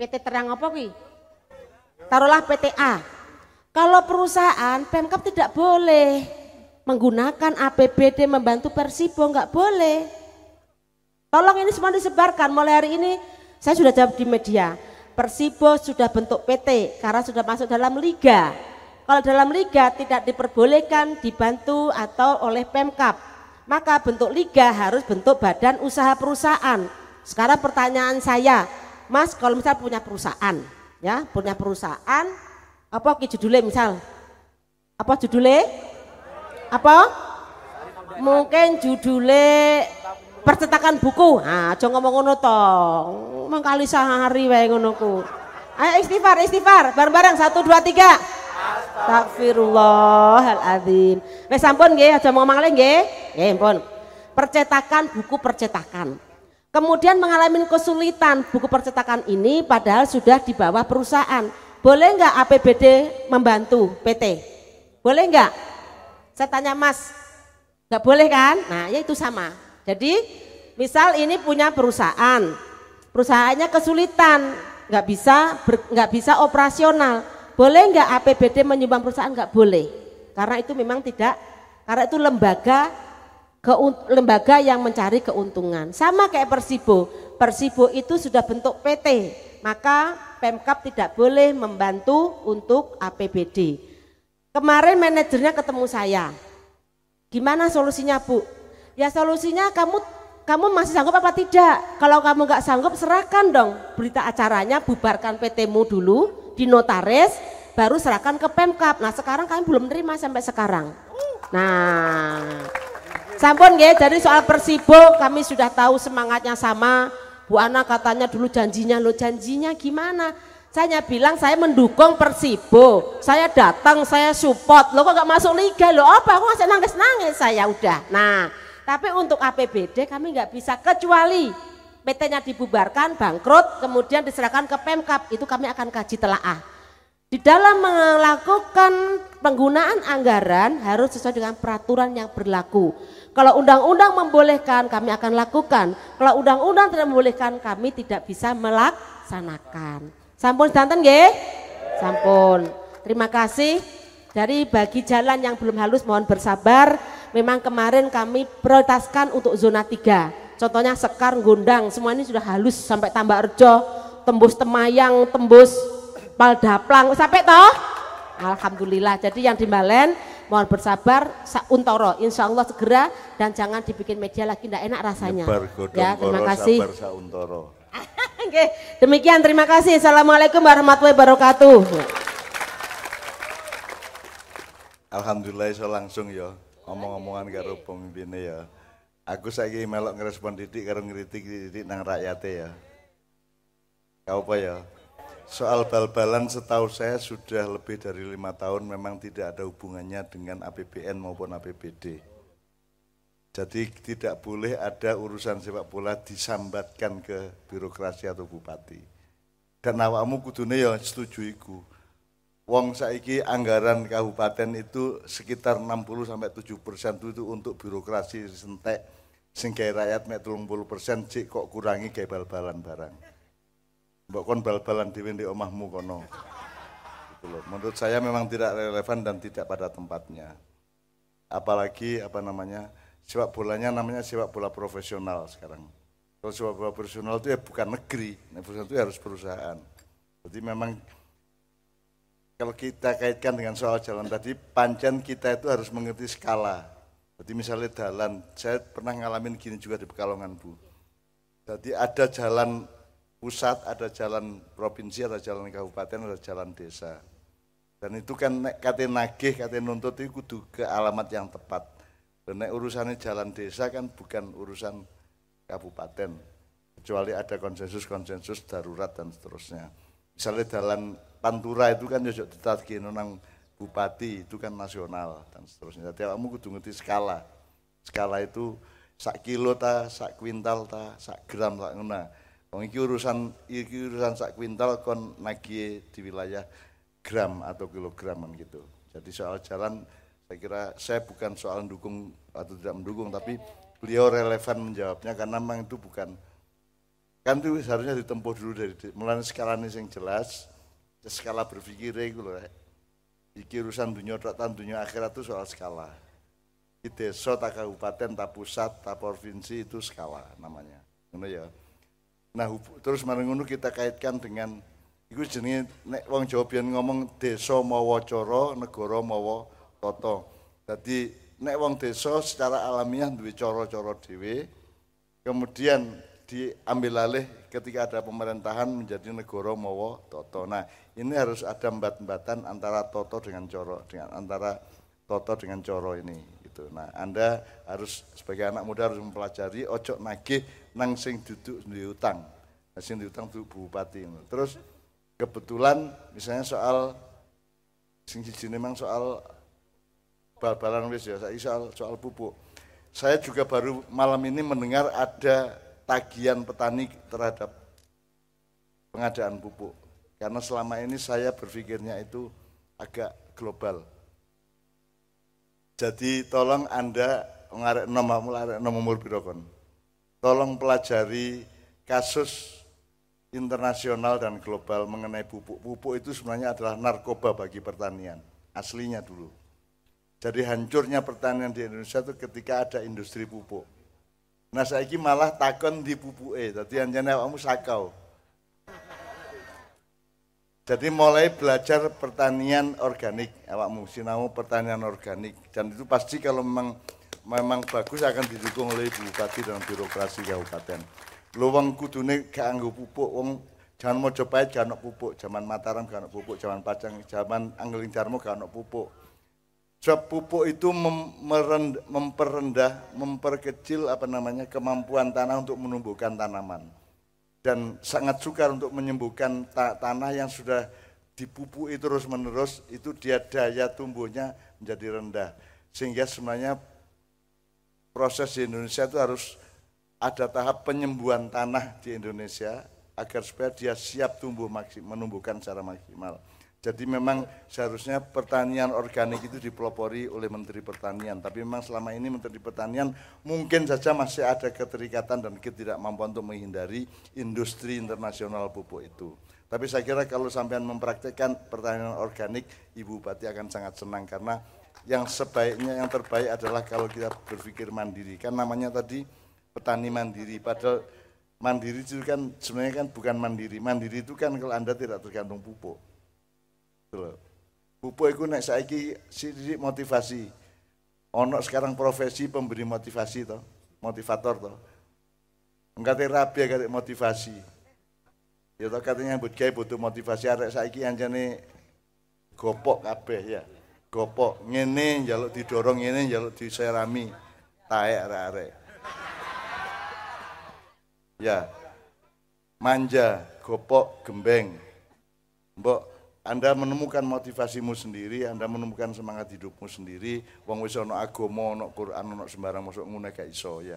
PT Terang Opo ki? Taruhlah PTA. Kalau perusahaan, Pemkap tidak boleh menggunakan APBD membantu Persibo, nggak boleh. Tolong ini semua disebarkan, mulai hari ini saya sudah jawab di media. Persibo sudah bentuk PT karena sudah masuk dalam liga. Kalau dalam liga tidak diperbolehkan dibantu atau oleh Pemkap, maka bentuk liga harus bentuk badan usaha perusahaan. Sekarang pertanyaan saya, Mas kalau misalnya punya perusahaan, ya punya perusahaan, apa judulnya misal? Apa judulnya? Apa? Mungkin judulnya percetakan buku. Ah, aja ngomong ngono to. Mengkali sehari wae ngono. Ayo istighfar, istighfar. Bareng-bareng satu dua tiga. Astagfirullahaladzim. Wes sampun nggih, aja ngomong malih nggih. Nggih, pun. Percetakan buku percetakan. Kemudian mengalami kesulitan buku percetakan ini padahal sudah di bawah perusahaan boleh nggak APBD membantu PT? Boleh nggak? Saya tanya Mas, nggak boleh kan? Nah ya itu sama. Jadi misal ini punya perusahaan, perusahaannya kesulitan, nggak bisa nggak bisa operasional. Boleh nggak APBD menyumbang perusahaan? Nggak boleh, karena itu memang tidak, karena itu lembaga ke, lembaga yang mencari keuntungan. Sama kayak Persibo, Persibo itu sudah bentuk PT, maka Pemkap tidak boleh membantu untuk APBD. Kemarin manajernya ketemu saya. Gimana solusinya Bu? Ya solusinya kamu kamu masih sanggup apa tidak? Kalau kamu nggak sanggup serahkan dong berita acaranya, bubarkan PT-mu dulu di notaris, baru serahkan ke Pemkap. Nah sekarang kami belum terima sampai sekarang. Nah, sampun ya, jadi soal Persibo kami sudah tahu semangatnya sama, Bu Ana katanya dulu janjinya lo janjinya gimana? Saya bilang saya mendukung Persibo, saya datang, saya support. Lo kok gak masuk liga lo? Apa? Aku masih nangis-nangis saya udah. Nah, tapi untuk APBD kami nggak bisa kecuali PT-nya dibubarkan, bangkrut, kemudian diserahkan ke Pemkap. Itu kami akan kaji telaah. Di dalam melakukan penggunaan anggaran harus sesuai dengan peraturan yang berlaku. Kalau undang-undang membolehkan kami akan lakukan. Kalau undang-undang tidak membolehkan kami tidak bisa melaksanakan. Sampun danten nggih? Sampun. Terima kasih. Dari bagi jalan yang belum halus mohon bersabar. Memang kemarin kami prioritaskan untuk zona 3. Contohnya Sekar, Gondang, semua ini sudah halus sampai Tambak Rejo, tembus Temayang, tembus Paldaplang, sampai toh? Alhamdulillah. Jadi yang di Malen mohon bersabar untoro. Insya Allah segera dan jangan dibikin media lagi tidak enak rasanya. Ya terima kasih. <laughs> demikian. Terima kasih. Assalamualaikum warahmatullahi wabarakatuh. Alhamdulillah saya langsung ya ngomong-ngomongan karo pemimpinnya ya aku saiki melok ngerespon didik karo ngeritik didik nang rakyatnya ya kau apa ya Soal bal-balan setahu saya sudah lebih dari lima tahun memang tidak ada hubungannya dengan APBN maupun APBD. Jadi tidak boleh ada urusan sepak bola disambatkan ke birokrasi atau bupati. Dan awakmu kudune ya setuju iku. Wong saiki anggaran kabupaten itu sekitar 60 sampai 7 persen itu untuk birokrasi sentek sing gawe rakyat mek 30 persen cik kok kurangi gawe bal-balan barang. Mbok kon bal-balan dhewe di omahmu kono. Gitu loh. Menurut saya memang tidak relevan dan tidak pada tempatnya. Apalagi apa namanya sepak bolanya namanya sepak bola profesional sekarang. Kalau sepak bola profesional itu ya bukan negeri, profesional itu harus perusahaan. Jadi memang kalau kita kaitkan dengan soal jalan tadi, pancen kita itu harus mengerti skala. Jadi misalnya jalan, saya pernah ngalamin gini juga di Pekalongan Bu. Jadi ada jalan pusat, ada jalan provinsi, ada jalan kabupaten, ada jalan desa. Dan itu kan kata nagih, kata nuntut itu kudu ke alamat yang tepat. Dan urusannya jalan desa kan bukan urusan kabupaten. Kecuali ada konsensus-konsensus darurat dan seterusnya. Misalnya jalan Pantura itu kan jojok ditagi nang bupati itu kan nasional dan seterusnya. Jadi kamu kudu ngerti skala. Skala itu sak kilo ta, sak kuintal ta, sak gram sak ngena. Wong iki urusan iki urusan sak kuintal kon nagih di wilayah gram atau kilogram gitu. Jadi soal jalan saya kira saya bukan soal mendukung atau tidak mendukung tapi beliau relevan menjawabnya karena memang itu bukan kan itu seharusnya ditempuh dulu dari mulai skala ini yang jelas skala berpikir itu. Iki urusan dunia dan dunia akhirat itu soal skala. Di desa, tak kabupaten, tak pusat, tak provinsi itu skala namanya. Ngono ya. Nah, terus marang kita kaitkan dengan iku jenenge nek wong Jawa biyen ngomong desa mawa cara, negara mawa tata. Dadi nek wong desa secara alamiah duwe cara-cara dhewe. Kemudian diambil alih ketika ada pemerintahan menjadi negara mawa toto. Nah, ini harus ada embat-embatan antara toto dengan coro, dengan antara toto dengan coro ini gitu. Nah, Anda harus sebagai anak muda harus mempelajari ojo nagih nang sing duduk di utang. Nah, sing diutang itu bupati. Terus kebetulan misalnya soal sing siji memang soal bal-balan wis ya, soal soal pupuk. Saya juga baru malam ini mendengar ada tagihan petani terhadap pengadaan pupuk. Karena selama ini saya berpikirnya itu agak global. Jadi tolong Anda ngarek nomor arek nomor birokon. Tolong pelajari kasus internasional dan global mengenai pupuk. Pupuk itu sebenarnya adalah narkoba bagi pertanian, aslinya dulu. Jadi hancurnya pertanian di Indonesia itu ketika ada industri pupuk. Nah saiki malah takon di pupuke, dadi anjane awakmu sakau. Jadi mulai belajar pertanian organik, awakmu sinau pertanian organik dan itu pasti kalau memang memang bagus akan didukung oleh Bupati dan birokrasi kabupaten. Lu wong kudune gak anggo pupuk, wong jangan mau coba gak pupuk, zaman Mataram gak pupuk, zaman Pajang, zaman Anggeling Darmo gak pupuk. Sebab pupuk itu memperendah, memperkecil apa namanya kemampuan tanah untuk menumbuhkan tanaman. Dan sangat sukar untuk menyembuhkan ta tanah yang sudah dipupuk itu terus menerus, itu dia daya tumbuhnya menjadi rendah. Sehingga sebenarnya proses di Indonesia itu harus ada tahap penyembuhan tanah di Indonesia agar supaya dia siap tumbuh maksimal, menumbuhkan secara maksimal. Jadi memang seharusnya pertanian organik itu dipelopori oleh Menteri Pertanian. Tapi memang selama ini Menteri Pertanian mungkin saja masih ada keterikatan dan ketidakmampuan untuk menghindari industri internasional pupuk itu. Tapi saya kira kalau sampean mempraktekkan pertanian organik, Ibu Bupati akan sangat senang karena yang sebaiknya, yang terbaik adalah kalau kita berpikir mandiri. Kan namanya tadi petani mandiri, padahal mandiri itu kan sebenarnya kan bukan mandiri. Mandiri itu kan kalau Anda tidak tergantung pupuk Gitu Pupuk itu nek saiki sidik motivasi. Ono sekarang profesi pemberi motivasi toh, motivator toh. Enggak rapi ya motivasi. Ya toh katanya buat kayak butuh motivasi arek saiki anjane gopok kabeh ya. Gopok ngene njaluk didorong ngene njaluk diserami. Taek arek-arek. Ya. Manja, gopok, gembeng. Mbok anda menemukan motivasimu sendiri, Anda menemukan semangat hidupmu sendiri. Wong wis ana agama, ana Quran, ana sembarang masuk ngene gak iso ya.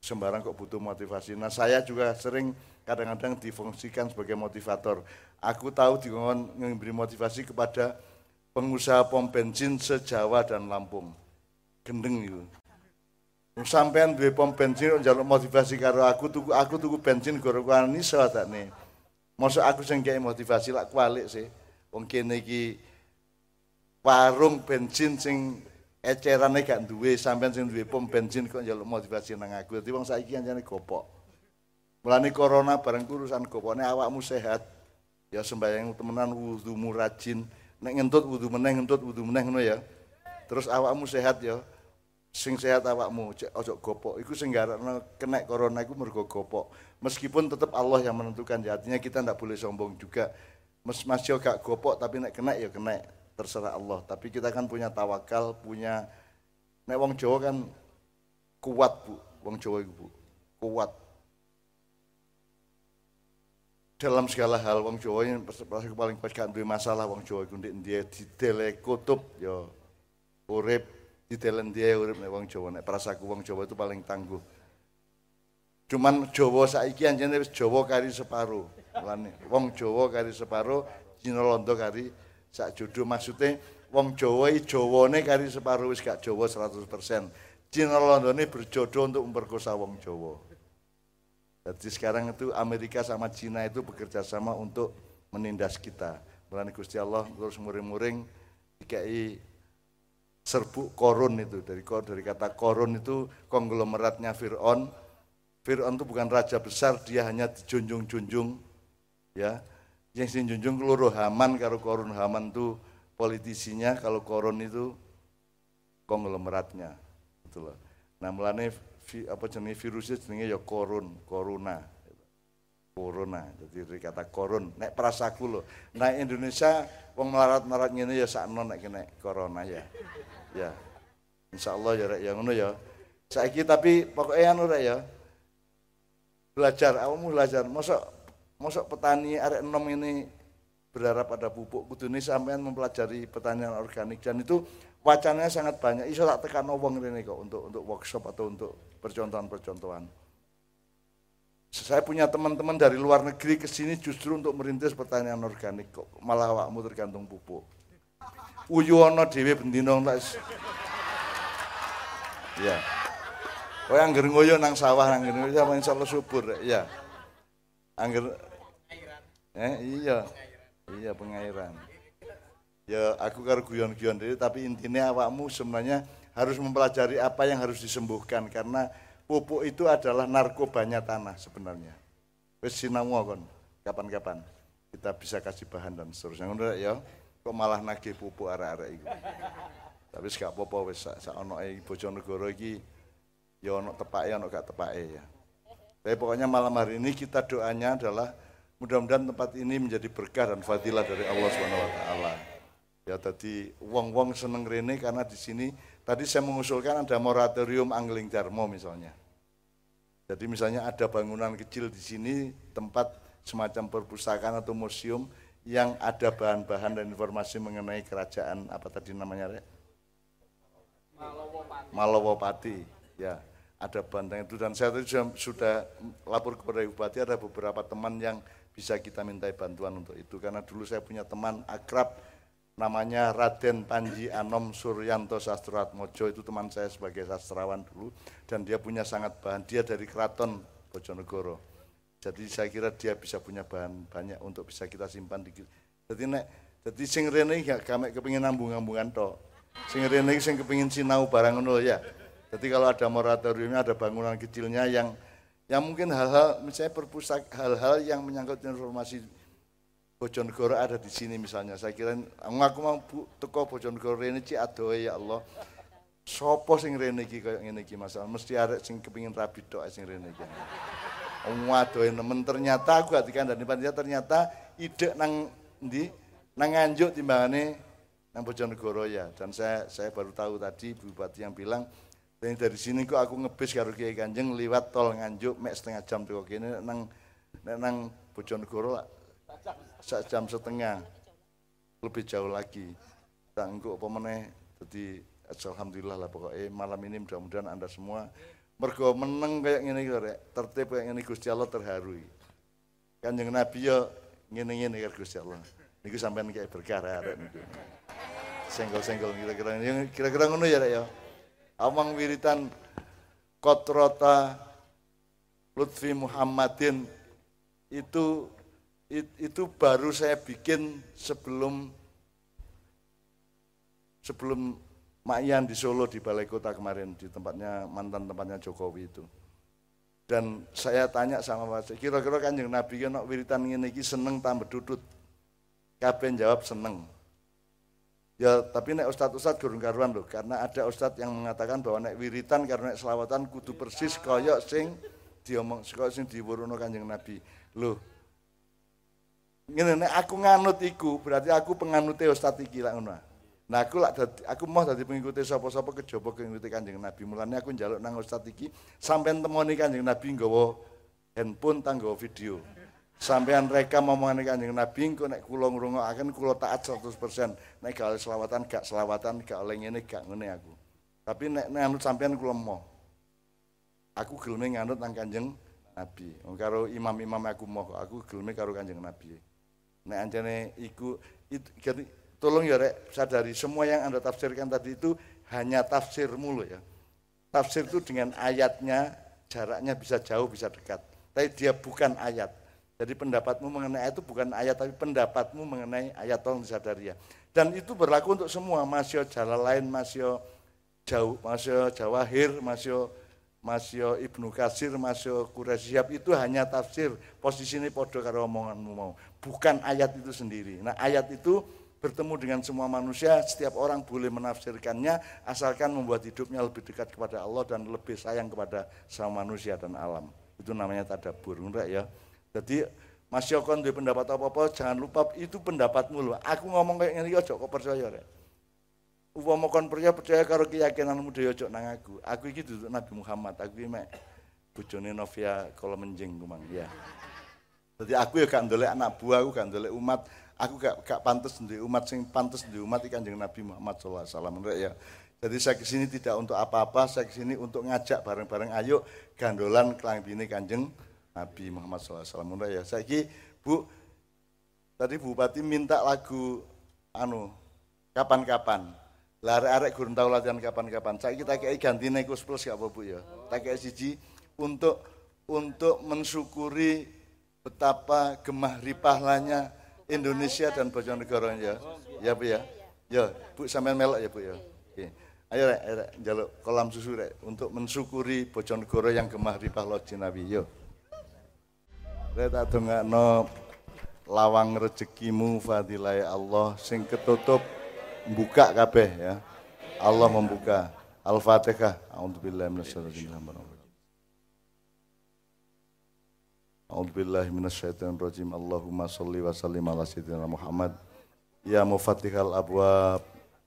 Sembarang kok butuh motivasi. Nah, saya juga sering kadang-kadang difungsikan sebagai motivator. aku tahu dikon memberi motivasi kepada pengusaha pom bensin se-Jawa dan Lampung. Gendeng itu. Sampean duwe pom bensin njaluk motivasi karo aku tuku aku tuku bensin gara-gara iso nih. Masa aku sing motivasi lak kualik sih. Wong kene iki warung bensin sing ecerane gak duwe sampean sing duwe pom bensin kok njaluk motivasi nang aku. Dadi wong saiki anjane gopok. Mulane corona bareng urusan gopone awakmu sehat. Ya sembahyang temenan wudumu rajin. Nek ngentut wudu meneh ngentut wudu meneh ngono ya. Terus awakmu sehat ya. Sing sehat awakmu, ojo gopok. Iku sing garakno kena corona iku mergo gopok. Meskipun tetap Allah yang menentukan ya, artinya kita ndak boleh sombong juga. Mas yo gak gopok tapi nek kena ya kena, terserah Allah. Tapi kita kan punya tawakal, punya nek wong Jawa kan kuat, Bu. Wong Jawa iku, Bu. Kuat dalam segala hal wong Jawa yang paling pas gak duwe masalah wong Jawa iku ndek ndi didele kutub ya urip didelen dia urip nek wong Jawa nek prasaku wong Jawa itu paling tangguh cuman Jawa saiki anjene wis Jawa kari separo lane wong Jawa kari separo Cina Londo kari sak jodoh maksudnya wong Jawa Jawane kari separo wis gak Jawa 100% Cina Londone berjodoh untuk memperkosa wong Jawa jadi sekarang itu Amerika sama Cina itu bekerja sama untuk menindas kita. Mulai Gusti Allah terus muring-muring dikai serbuk korun itu dari dari kata korun itu konglomeratnya Fir'aun. Fir'aun itu bukan raja besar, dia hanya dijunjung-junjung ya. Yang dijunjung keluruh Haman kalau korun Haman itu politisinya, kalau korun itu konglomeratnya. Gitu loh. Nah, mulane vi, apa jenis virusnya jenenge ya korun, corona. Corona, jadi dari kata korun, nek prasaku loh. Nah Indonesia wong melarat-melarat ngene ya sakno nek kena corona ya. Ya. Insya Allah ya rek ya ngono ya. Saiki tapi pokoknya anu rek ya. Belajar, awakmu belajar. Mosok mosok petani arek enom ini berharap ada pupuk. Kudune sampean mempelajari pertanian organik. Dan itu wacananya sangat banyak. Iso tak tekan wong ini kok untuk untuk workshop atau untuk percontohan-percontohan. Saya punya teman-teman dari luar negeri ke sini justru untuk merintis pertanian organik kok. Malah awakmu tergantung pupuk. Uyono dhewe bendino tak ya. Kowe angger ngoyo nang sawah nang ngene sama insyaallah subur ya. Angger Eh iya. Iya pengairan. Ya aku karo guyon-guyon diri tapi intinya awakmu sebenarnya harus mempelajari apa yang harus disembuhkan karena pupuk itu adalah narkobanya tanah sebenarnya. Wis sinau kon kapan-kapan kita bisa kasih bahan dan seterusnya. Ngono ya. Kok malah nagih pupuk arek-arek iku. Tapi gak apa-apa wis sak ono Bojonegoro iki ya ono tepake ono gak tepake ya. Tapi pokoknya malam hari ini kita doanya adalah Mudah-mudahan tempat ini menjadi berkah dan fadilah dari Allah Subhanahu wa taala. Ya tadi wong-wong seneng rene karena di sini tadi saya mengusulkan ada moratorium angling Darmo misalnya. Jadi misalnya ada bangunan kecil di sini tempat semacam perpustakaan atau museum yang ada bahan-bahan dan informasi mengenai kerajaan apa tadi namanya Malowopati. Malowopati. Ya, ada banteng itu dan saya tadi sudah, sudah lapor kepada Bupati ada beberapa teman yang bisa kita minta bantuan untuk itu. Karena dulu saya punya teman akrab namanya Raden Panji Anom Suryanto Sastratmojo. Itu teman saya sebagai sastrawan dulu. Dan dia punya sangat bahan. Dia dari keraton Bojonegoro. Jadi saya kira dia bisa punya bahan banyak untuk bisa kita simpan di jadi nek jadi sing rene gak kami kepingin nambung-nambungan to sing rene sing kepingin sinau barang ngono ya. Jadi kalau ada moratoriumnya ada bangunan kecilnya yang yang mungkin hal-hal misalnya perpustak hal-hal yang menyangkut informasi Bojonegoro ada di sini misalnya. Saya kira aku mau bu, teko Bojonegoro ini ci ya Allah. Sopo sing rene iki koyo ngene iki masalah mesti arek sing kepingin rabi tok sing rene iki. Adoe nemen ternyata aku gak dikandani panitia ternyata ide nang ndi nang nganjuk timbangane nang Bojonegoro ya. Dan saya saya baru tahu tadi Bupati yang bilang dan dari sini kok aku ngebis karo Kiai Kanjeng liwat tol Nganjuk mek setengah jam tuh kene nang nang Bojonegoro sak jam setengah lebih jauh lagi. Tak engko apa meneh dadi alhamdulillah lah pokoknya malam ini mudah-mudahan Anda semua mergo meneng kayak gini rek, tertib kayak gini Gusti Allah terharu. Kanjeng Nabi ya ngene-ngene karo Gusti Allah. Niku sampean kayak berkah arek niku. Senggol-senggol kira-kira kira-kira ngono ya rek ya. Omong wiritan Kotrota Lutfi Muhammadin itu itu baru saya bikin sebelum sebelum Mayan di Solo di Balai Kota kemarin di tempatnya mantan tempatnya Jokowi itu. Dan saya tanya sama Pak kira-kira kanjeng Nabi kan wiritan ini seneng tambah dudut. Kabeh jawab seneng. Ya tapi nek ustadz ustadz gurung karuan loh, karena ada ustadz yang mengatakan bahwa nek wiritan karena nek selawatan kudu persis koyok sing diomong kaya sing diwuruno Kanjeng Nabi. Loh. Ngene nek aku nganut iku, berarti aku penganute ustadz iki lak ngono. Nah aku dadi aku mau dadi pengikuti sapa-sapa kejaba ngikuti Kanjeng Nabi. Mulane aku njaluk nang ustadz iki sampean temoni Kanjeng Nabi nggawa handphone tanggo video sampean rekam omongan Kanjeng Nabi engko nek kula ngrungokaken kula taat 100%. Nek gak selawatan gak selawatan gak oleh ngene gak ngene aku. Tapi nek nganut sampean kula mau. Aku geleme nganut nang Kanjeng Nabi. Wong karo imam-imam aku mau aku geleme karo Kanjeng Nabi. Nek anjane iku itu, tolong ya rek sadari semua yang Anda tafsirkan tadi itu hanya tafsir mulu ya. Tafsir itu dengan ayatnya jaraknya bisa jauh bisa dekat. Tapi dia bukan ayat jadi pendapatmu mengenai ayat itu bukan ayat tapi pendapatmu mengenai ayat tolong disadari ya. Dan itu berlaku untuk semua, masih jalan lain, masih jauh, masih Jawahir, masih masih Ibnu Kasir, masih Quraisyab itu hanya tafsir. Posisi ini podo karo omonganmu mau. Bukan ayat itu sendiri. Nah ayat itu bertemu dengan semua manusia, setiap orang boleh menafsirkannya asalkan membuat hidupnya lebih dekat kepada Allah dan lebih sayang kepada sama manusia dan alam. Itu namanya tadabur, enggak ya? Jadi Mas Yoko duwe pendapat apa-apa jangan lupa itu pendapatmu loh. Aku ngomong kayak ngene aja kok percaya rek. Upama kon percaya percaya karo keyakinanmu dhewe aja nang aku. Aku iki duduk Nabi Muhammad, aku iki mek bojone Novia kalau menjing kumang ya. Jadi aku ya gak ndolek anak buah, aku gak ndolek umat, aku gak gak pantes di umat sing pantes di umat iki Kanjeng Nabi Muhammad sallallahu alaihi wasallam ya. Jadi saya ke sini tidak untuk apa-apa, saya ke sini untuk ngajak bareng-bareng ayo gandolan kelambine Kanjeng Nabi Muhammad SAW. ya. Saya ki Bu, tadi Bupati minta lagu anu kapan-kapan. Lari arek gurun tahu latihan kapan-kapan. Saya kita kayak ganti nekus plus gak apa Bu ya. Tak kayak siji untuk untuk mensyukuri betapa gemah ripahlanya Indonesia dan Bojonegoro ya. Ya Bu ya. Ya, Bu sampean melok ya Bu ya. Oke. Ayo rek, rek jaluk kolam susu rek untuk mensyukuri Bojonegoro yang gemah ripah Nabi. Yo. Reta dongakno lawang rezekimu fadilai Allah sing ketutup buka kabeh ya. Allah membuka. Al-Fatihah. A'udzubillahi minasyaitonir rajim. A'udzubillahi minasyaitonir rajim. Allahumma shalli wa sallim ala sayyidina Muhammad. Ya mufatihal abwab,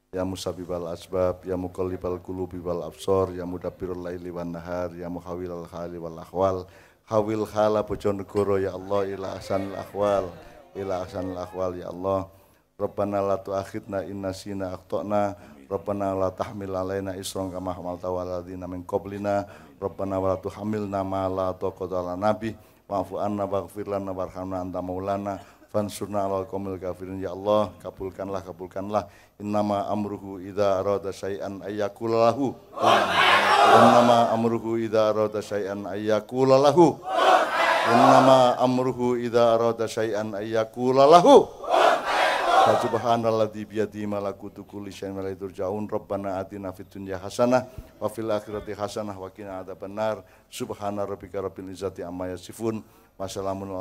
ya musabibal asbab, ya muqallibal qulubi wal absar, ya mudabbirul laili wan nahar, ya muhawwilal hali wal ahwal hawil khala Bojonegoro ya Allah ila ahsanil ahwal ila ahsanil ahwal ya Allah. Rabbana la tu'akhidna inna sina akhtana Rabbana la tahmil alaina isran kama hamalta waladina min qablina Rabbana wa la tuhamilna ma la taqata lana nabi wa'fu anna waghfir lana warhamna anta maulana fansurna ala qawmil kafirin ya Allah kabulkanlah kabulkanlah innama amruhu idza arada syai'an ayyakula lahu Innama amruhu idza arada syai'an ayyakula lahu. Innama amruhu idza arada syai'an ayyakula lahu. Subhanalladzi biyadihi malakutu kulli syai'in wa ilaihi turja'un. Rabbana atina fid dunya hasanah wa fil akhirati hasanah wa qina adzabannar. Subhana rabbika rabbil izzati amma yasifun. Alamin.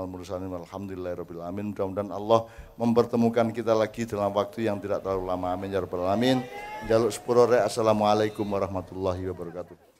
Mudah-mudahan Allah mempertemukan kita lagi dalam waktu yang tidak terlalu lama. Amin ya rabbal alamin. Jaluk sepuro Assalamualaikum warahmatullahi wabarakatuh.